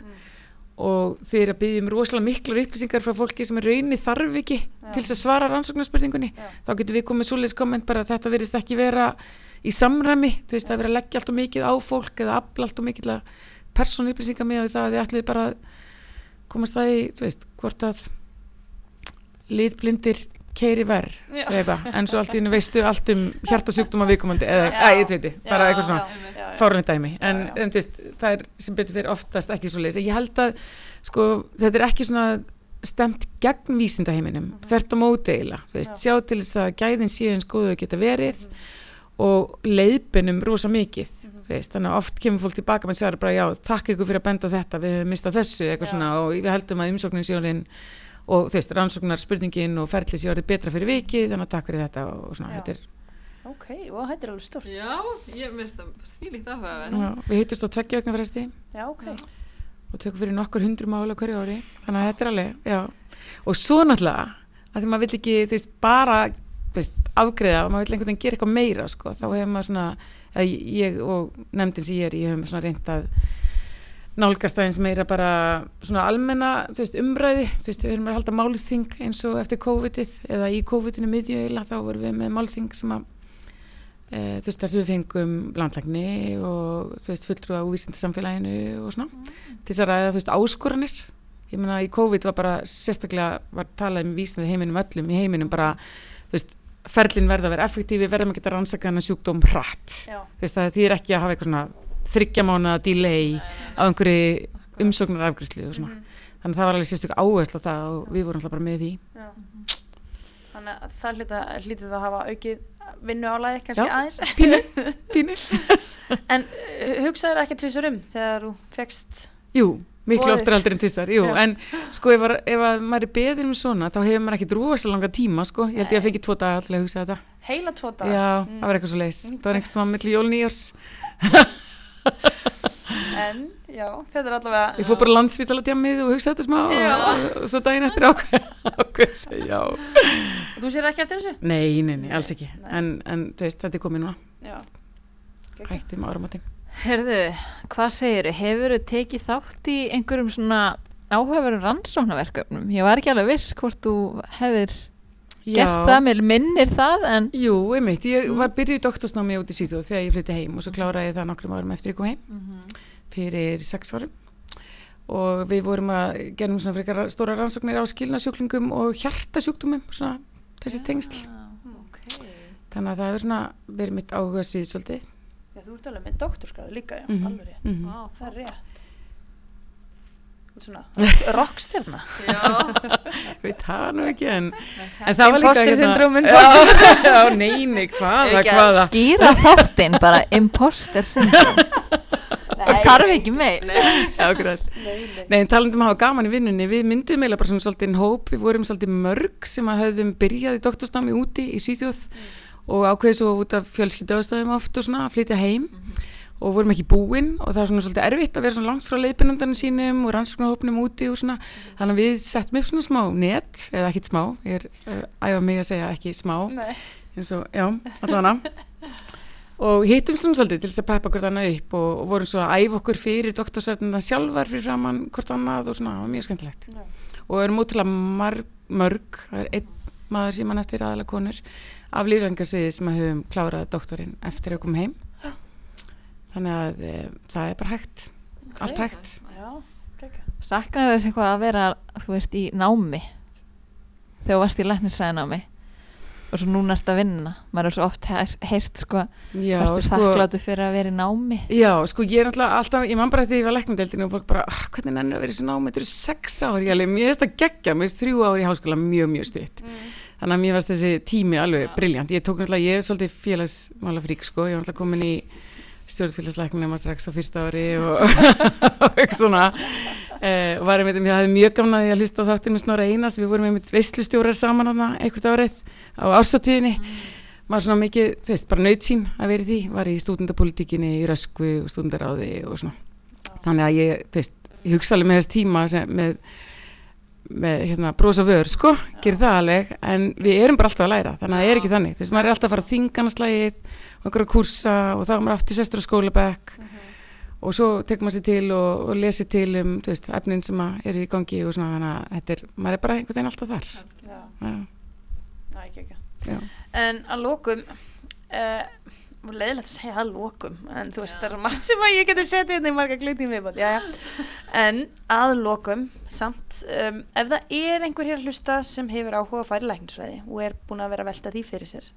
og þið er að byggja um rosalega miklar upplýsingar frá fólki sem er raunni þarf ekki til þess að svara rannsóknarspurningunni. Já. þá getur við komið svoleiðis komment bara að þetta verðist ekki vera í samræmi. Þú veist, það er verið að leggja allt og mikið á fólk eða afla allt og mikið persónu upplýsingar með það að þið ætluði bara að komast það í, þú veist, hvort að litblindir keiri verð en svo allt í hennu veistu allt um hjartasjúkdóma viðkomandi eða, að ég veit, bara eitthvað svona fárunni dæmi, en, Já, já. en veist, það er sem betur fyrir oftast ekki svo leiðis ég held að, sko, þetta er ekki svona stemt gegn vísindaheiminum þvert á móti eiginlega, þú veist, Já. sjá til þess að gæðin góðu að geta verið og leiðbinum rosa mikið þú veist, þannig að oft kemur fólk tilbaka með sér bara já, takk ykkur fyrir að benda þetta við höfum mistað þessu, eitthvað svona og við heldum að umsóknin og þú veist, rannsóknar spurningin og ferli sé orðið betra fyrir vikið, þannig að takk fyrir þetta og svona, þetta er, ok, og þetta er alveg stórt. Já, ég minnst það svílíkt áhugaverð. já, við hittust á tveggja vegna fresti. Já, ok, og tökum fyrir nokkur hundru mála hverju ári þannig að þetta er alveg, já. Og svo náttúrulega, að því maður vill ekki þú veist, bara, þú veist, afgreða og maður vill einhvern veginn gera eitthvað meira, sko. Þá hefur maður svona, að ég og nefndin sem ég er, ég hefum svona reynd að nálgast aðeins meira bara svona almenna, veist, umræði þú veist, við erum að halda málþing eins og eftir COVID-ið eða í COVID-inu miðju eila þá vorum við með málþing sem að e, þú veist, þar sem við fengum landlækni og þú veist, fulltrúa úr vísindasamfélaginu og svona til þess að ræða, þú veist, áskoranir. Ég meina í COVID var bara sérstaklega var talað um vísnaði heiminum öllum í heiminum bara, þú veist, ferlin verða að vera effektífi, verðum að geta rannsaka hennar sjúkdóm hratt, þú veist, það þýðir ekki að hafa eitthvað svona þryggja mánu delay á einhverju umsóknar afgriðslu og svona, þannig að það var alveg sérstök áherslu á það og við vorum alltaf bara með því. Já. Þannig að það það að hafa aukið vinnu álæði kannski Já. aðeins. pínu, pínu. En uh, hugsaður ekki tvisar um þegar þú fegst Jú, miklu oftar aldrei en tvisar, en sko ef, að- ef að maður er beðin um svona þá hefur maður ekki drúast langa tíma, sko. Ég held ég að fengi tvo daga til að hugsa þetta. Heila tvo dag Já, Mm. það var eitthvað svo leis það var einhvers en já, þetta er allavega ég fór bara landsvítala djamið og hugsa þetta smá Já. og, og svo daginn eftir ákveð já þú sér ekki eftir þessu Nei, nei, nei, alls ekki Nei. en, en þú veist, þetta er komið núna já, hætti með áramóti Herðu, hvað segir þau? Hefur þau tekið þátt í einhverjum svona áhugaverðum rannsóknarverkefnum? Ég var ekki alveg viss hvort þú hefur gert það, mér minnir það, en Jú, einmitt, ég Mm. var byrjuð í doktorsnámi út í Svíþjóð þegar ég flytti heim og svo kláraði ég það nokkrum árum eftir ég kom heim. Mhm. fyrir sex árum. Og við vorum að gerum svona frekar stóra rannsóknir á skilnasjúklingum og hjartasjúkdumum svona þessi tengsl. ok. Þannig að það hefur svona verið mitt áhuga svið svolítið. Já, þú ert alveg með doktorskráðu líka, já, Mhm. alveg rétt. Mm Vá, það er rétt rockstjörna Já, veit það nú ekki en, en það var líka Imposter syndrómin. já, já, nei, nei, hvaða, hvaða? Skýra þáttinn bara imposter syndrom það þarf ekki meir. Já, akkurat. Nei, nei. Nei, en talandum að hafa gaman í vinnunni, við myndum eiginlega bara svona svolítið hóp, við vorum svolítið mörg sem að höfðum byrjað í doktorsnámi úti í Svíþjóð og ákveðið svo út af fjölskyldaðastöðum oft og svona að flytja heim og vorum ekki búin og það var svona svolítið erfitt að vera svona langt frá leiðbyrnandarinn sínum og rannsóknarhópnum úti og svona. Þannig að við settum upp svona smá net eða ekkit smá, ég er uh, æfa mig að segja ekki smá nei. eins og, já, allavega. Og hittum svona svolítið til þess að peppa hvort annað upp og, og vorum svo að æfa okkur fyrir doktorsverðina sjálfar fyrir framann hvort annað og svona, það var mjög skemmtilegt. Já. og erum ótrúlega marg, mörg það er einn maður sem hann eftir aðalega konur af lífrangarsviði sem að höfum klárað doktorinn eftir að koma heim þannig að e, það er bara hægt. Allt hægt. Saknar þess eitthvað að vera þú veist í námi? Þegar þú varst í læknisræðinámi og svo núna ertu að vinna. Maður er svo oft heyrt, sko já, ertu þakkláttu fyrir að vera í námi? Já, sko ég er alltaf, alltaf, ég man bara eftir því að ég var læknadeildinu og fólk bara, ah, hvernig nennir að vera í þessu námi, þetta eru sex ár, ég finnst það geggja, mér finnst þrjú ár í háskóla mjög, mjög stutt. þannig að mér varst þessi tími alveg briljant, ég tók náttúrulega, ég er svolítið félagsmála frík sko, ég var náttúrulega komin í stjórnfélagsleiknum strax á fyrsta ári og, og eitthvað svona. Eh, og varum við, ég hafði mjög gamna því að hlusta á þáttinu Snorra Einars, við vorum með veistlustjórar saman hana einhvert árið á ásatíðinni maður svona mikið, þú veist, bara nöytsýn að vera í því, var í stúdendapolitíkinni í Röskvu og stúdendaráði og svona. Þannig að ég, þú veist, ég hugsa alveg með þess tíma sem, með með hérna brosa vör sko, gerir það alveg en við erum bara alltaf að læra þannig að það er ekki þannig, þú veist, maður er alltaf að fara þinganaslægið og einhverja kursa og þá er maður aftur sestur á skólabæk og svo tekur maður sér til og, og lesir til um, þú veist, efnin sem eru í gangi og svona þannig að þetta er, maður er bara einhvern veginn alltaf þar. Já, Já, Næ, ekki, ekki. já. En að lokum, uh, leiðilegt að segja að lokum, en þú veist, það er margt sem að ég geti setið inn í marga gluti í viðbót, já, já. En að lokum, samt, um, ef það er einhver hér að hlusta sem hefur áhuga að færi læknisfræði og er búin að vera að velta því fyrir sér,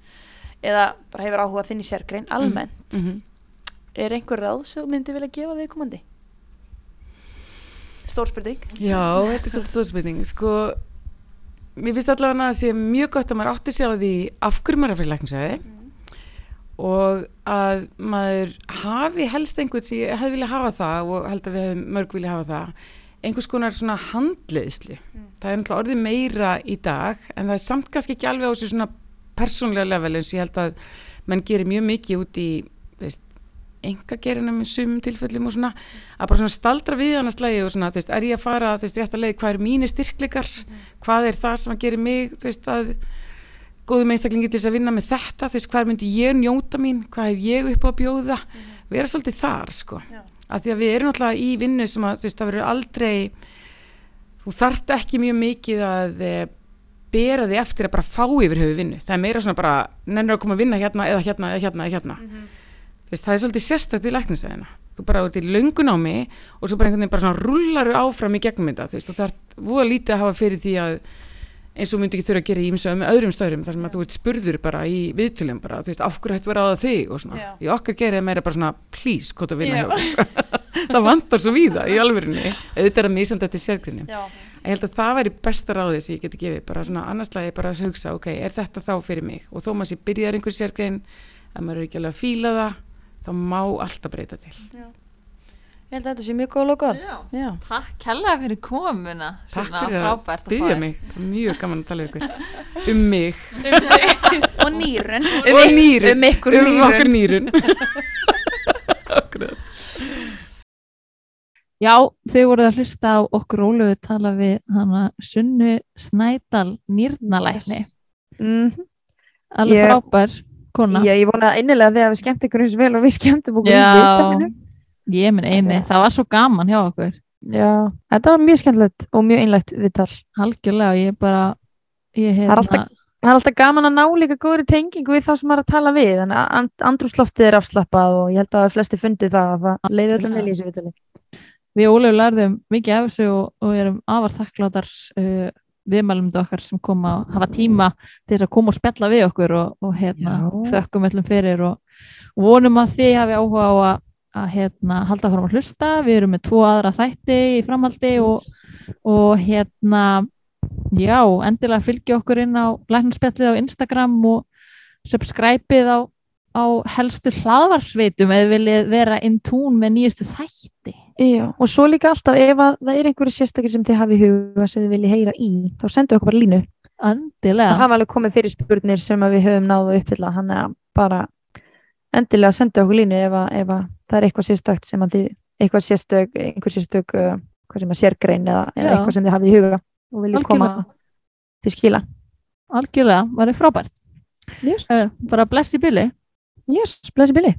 eða bara hefur áhuga að þinn í sérgrein, almennt, Mm er einhver ráð sem myndi vilja gefa viðkomandi? Stór spurning. Já, þetta er svolítið stóðspurning sko, mér finnst allavega að það sé mjög gott að maður átti sig á því af hverju maður er að fyrir læknisæði og að maður hafi helst einhvern sem ég hefði viljað hafa það og held að við hefum mörg viljað hafa það einhvers konar svona handleiðslu. Það er náttúrulega orðið meira í dag en það er samt kannski ekki alveg á þessu svona persónlega level eins og ég held að menn gerir mjög mikið út í veist, engagerinum í sumum tilfellum og svona að bara svona staldra við hann að slægi og svona, þú veist, er ég að fara, þú veist, rétt að leið, hvað eru mínir styrkleikar, hvað er það sem að gera mig, þú veist, að góðum einstaklingi til þess að vinna með þetta, þú veist, hvað myndi ég njóta mín, hvað hef ég upp á að bjóða, vera svolítið þar, sko, Já. að því að við erum náttúrulega í vinnu sem að, þú veist, það verður aldrei, þú þarft ekki mjög mikið að e, bera því eftir að bara fá yfir höfu vinnu, það er meira svona bara, nennir að koma að vinna hérna eða hérna eða hérna eða hérna, þú veist, það er svolítið sérstakt í læknisæðina þú bara ert í löngunámi og svo bara einhvern veginn bara svona rullaru áfram í gegnum þetta þú veist, og það er voða lítið að hafa fyrir því að eins og myndi ekki þurfa að gera í ímsögum með öðrum stöðrum þar sem að þú ert spurður bara í viðtölum bara, þú veist, af hverju hættu á það þig og svona, Já. í okkar gerið meira bara svona please, hvað það vinna Já. hjá það vantar svo víða í alvörinni auðvitað er að misanda þetta í sérgrinni Já. ég held að það væri besta ráðið sem ég geti gefið bara svona annarslega bara að hugsa ok, er þetta þá fyrir mig? Og þó maður sé byrjar einhver sérgrein að maður er ekki alveg að fíla það þá má alltaf breyta til Ég held að þetta sé mjög góð. Já. Já. Takk kærlega fyrir komuna takk fyrir frábært að byggja fá mig það er mjög gaman að tala við ykkur um mig og nýrun. og nýrun Um ykkur um nýrun. okkur nýrun Akkurat. Já, þau voruð að hlusta á okkur ólugu tala við hana Sunnu Snædal nýrnalækni Mm alveg Ég- frábær kona Já, ég vona innilega þið hafi skemmt ykkur eins vel og við skemmtum okkur í Já, viðtalinu. Ég minn eini, það var svo gaman hjá okkur Já, þetta var mjög skemmtilegt og mjög einlægt viðtal. algjörlega, ég bara ég er hérna, alltaf- Það er alltaf gaman að ná líka góðri tengingu við þá sem maður að tala við, þannig að and- andrúmsloftið er afslappað og ég held að flesti fundið það að það leiði öllum vel í þessu viðtali. við Ólegu lærðum mikið af þessu og, og erum afar þakkláttar uh, viðmælum okkar sem koma að hafa tíma til að koma og spjalla við okkur og, og hérna, þökkum öllum fyrir og, og vonum að þið hafi áhuga á að, að hérna, halda fram að hlusta. Við erum með tvo aðra þætti í framhaldi og, og hérna já, endilega fylgja okkur inn á læknarspjallið á Instagram og subscribeið á, á helstu hlaðvarsveitum eða viljið vera in tune með nýjustu þætti. Já, og svo líka alltaf ef að það er einhverju sérstakir sem þið hafi huga sem þið viljið heyra í, þá sendu okkur bara línu. Það Endilega, hafa alveg komið fyrir spurnir sem við höfum náðu uppfylla, hann er bara endilega sendu okkur línu ef að, ef að það er eitthvað sérstakt sem að þið, eitthvað sérstök, einhver sérstök, uh, hvað sem að sérgrein eða, eða eitthvað sem þið hafið í huga og viljið koma til skila. algjörlega, var það frábært. Yes, uh, bara bless í byli yes blessi Billy.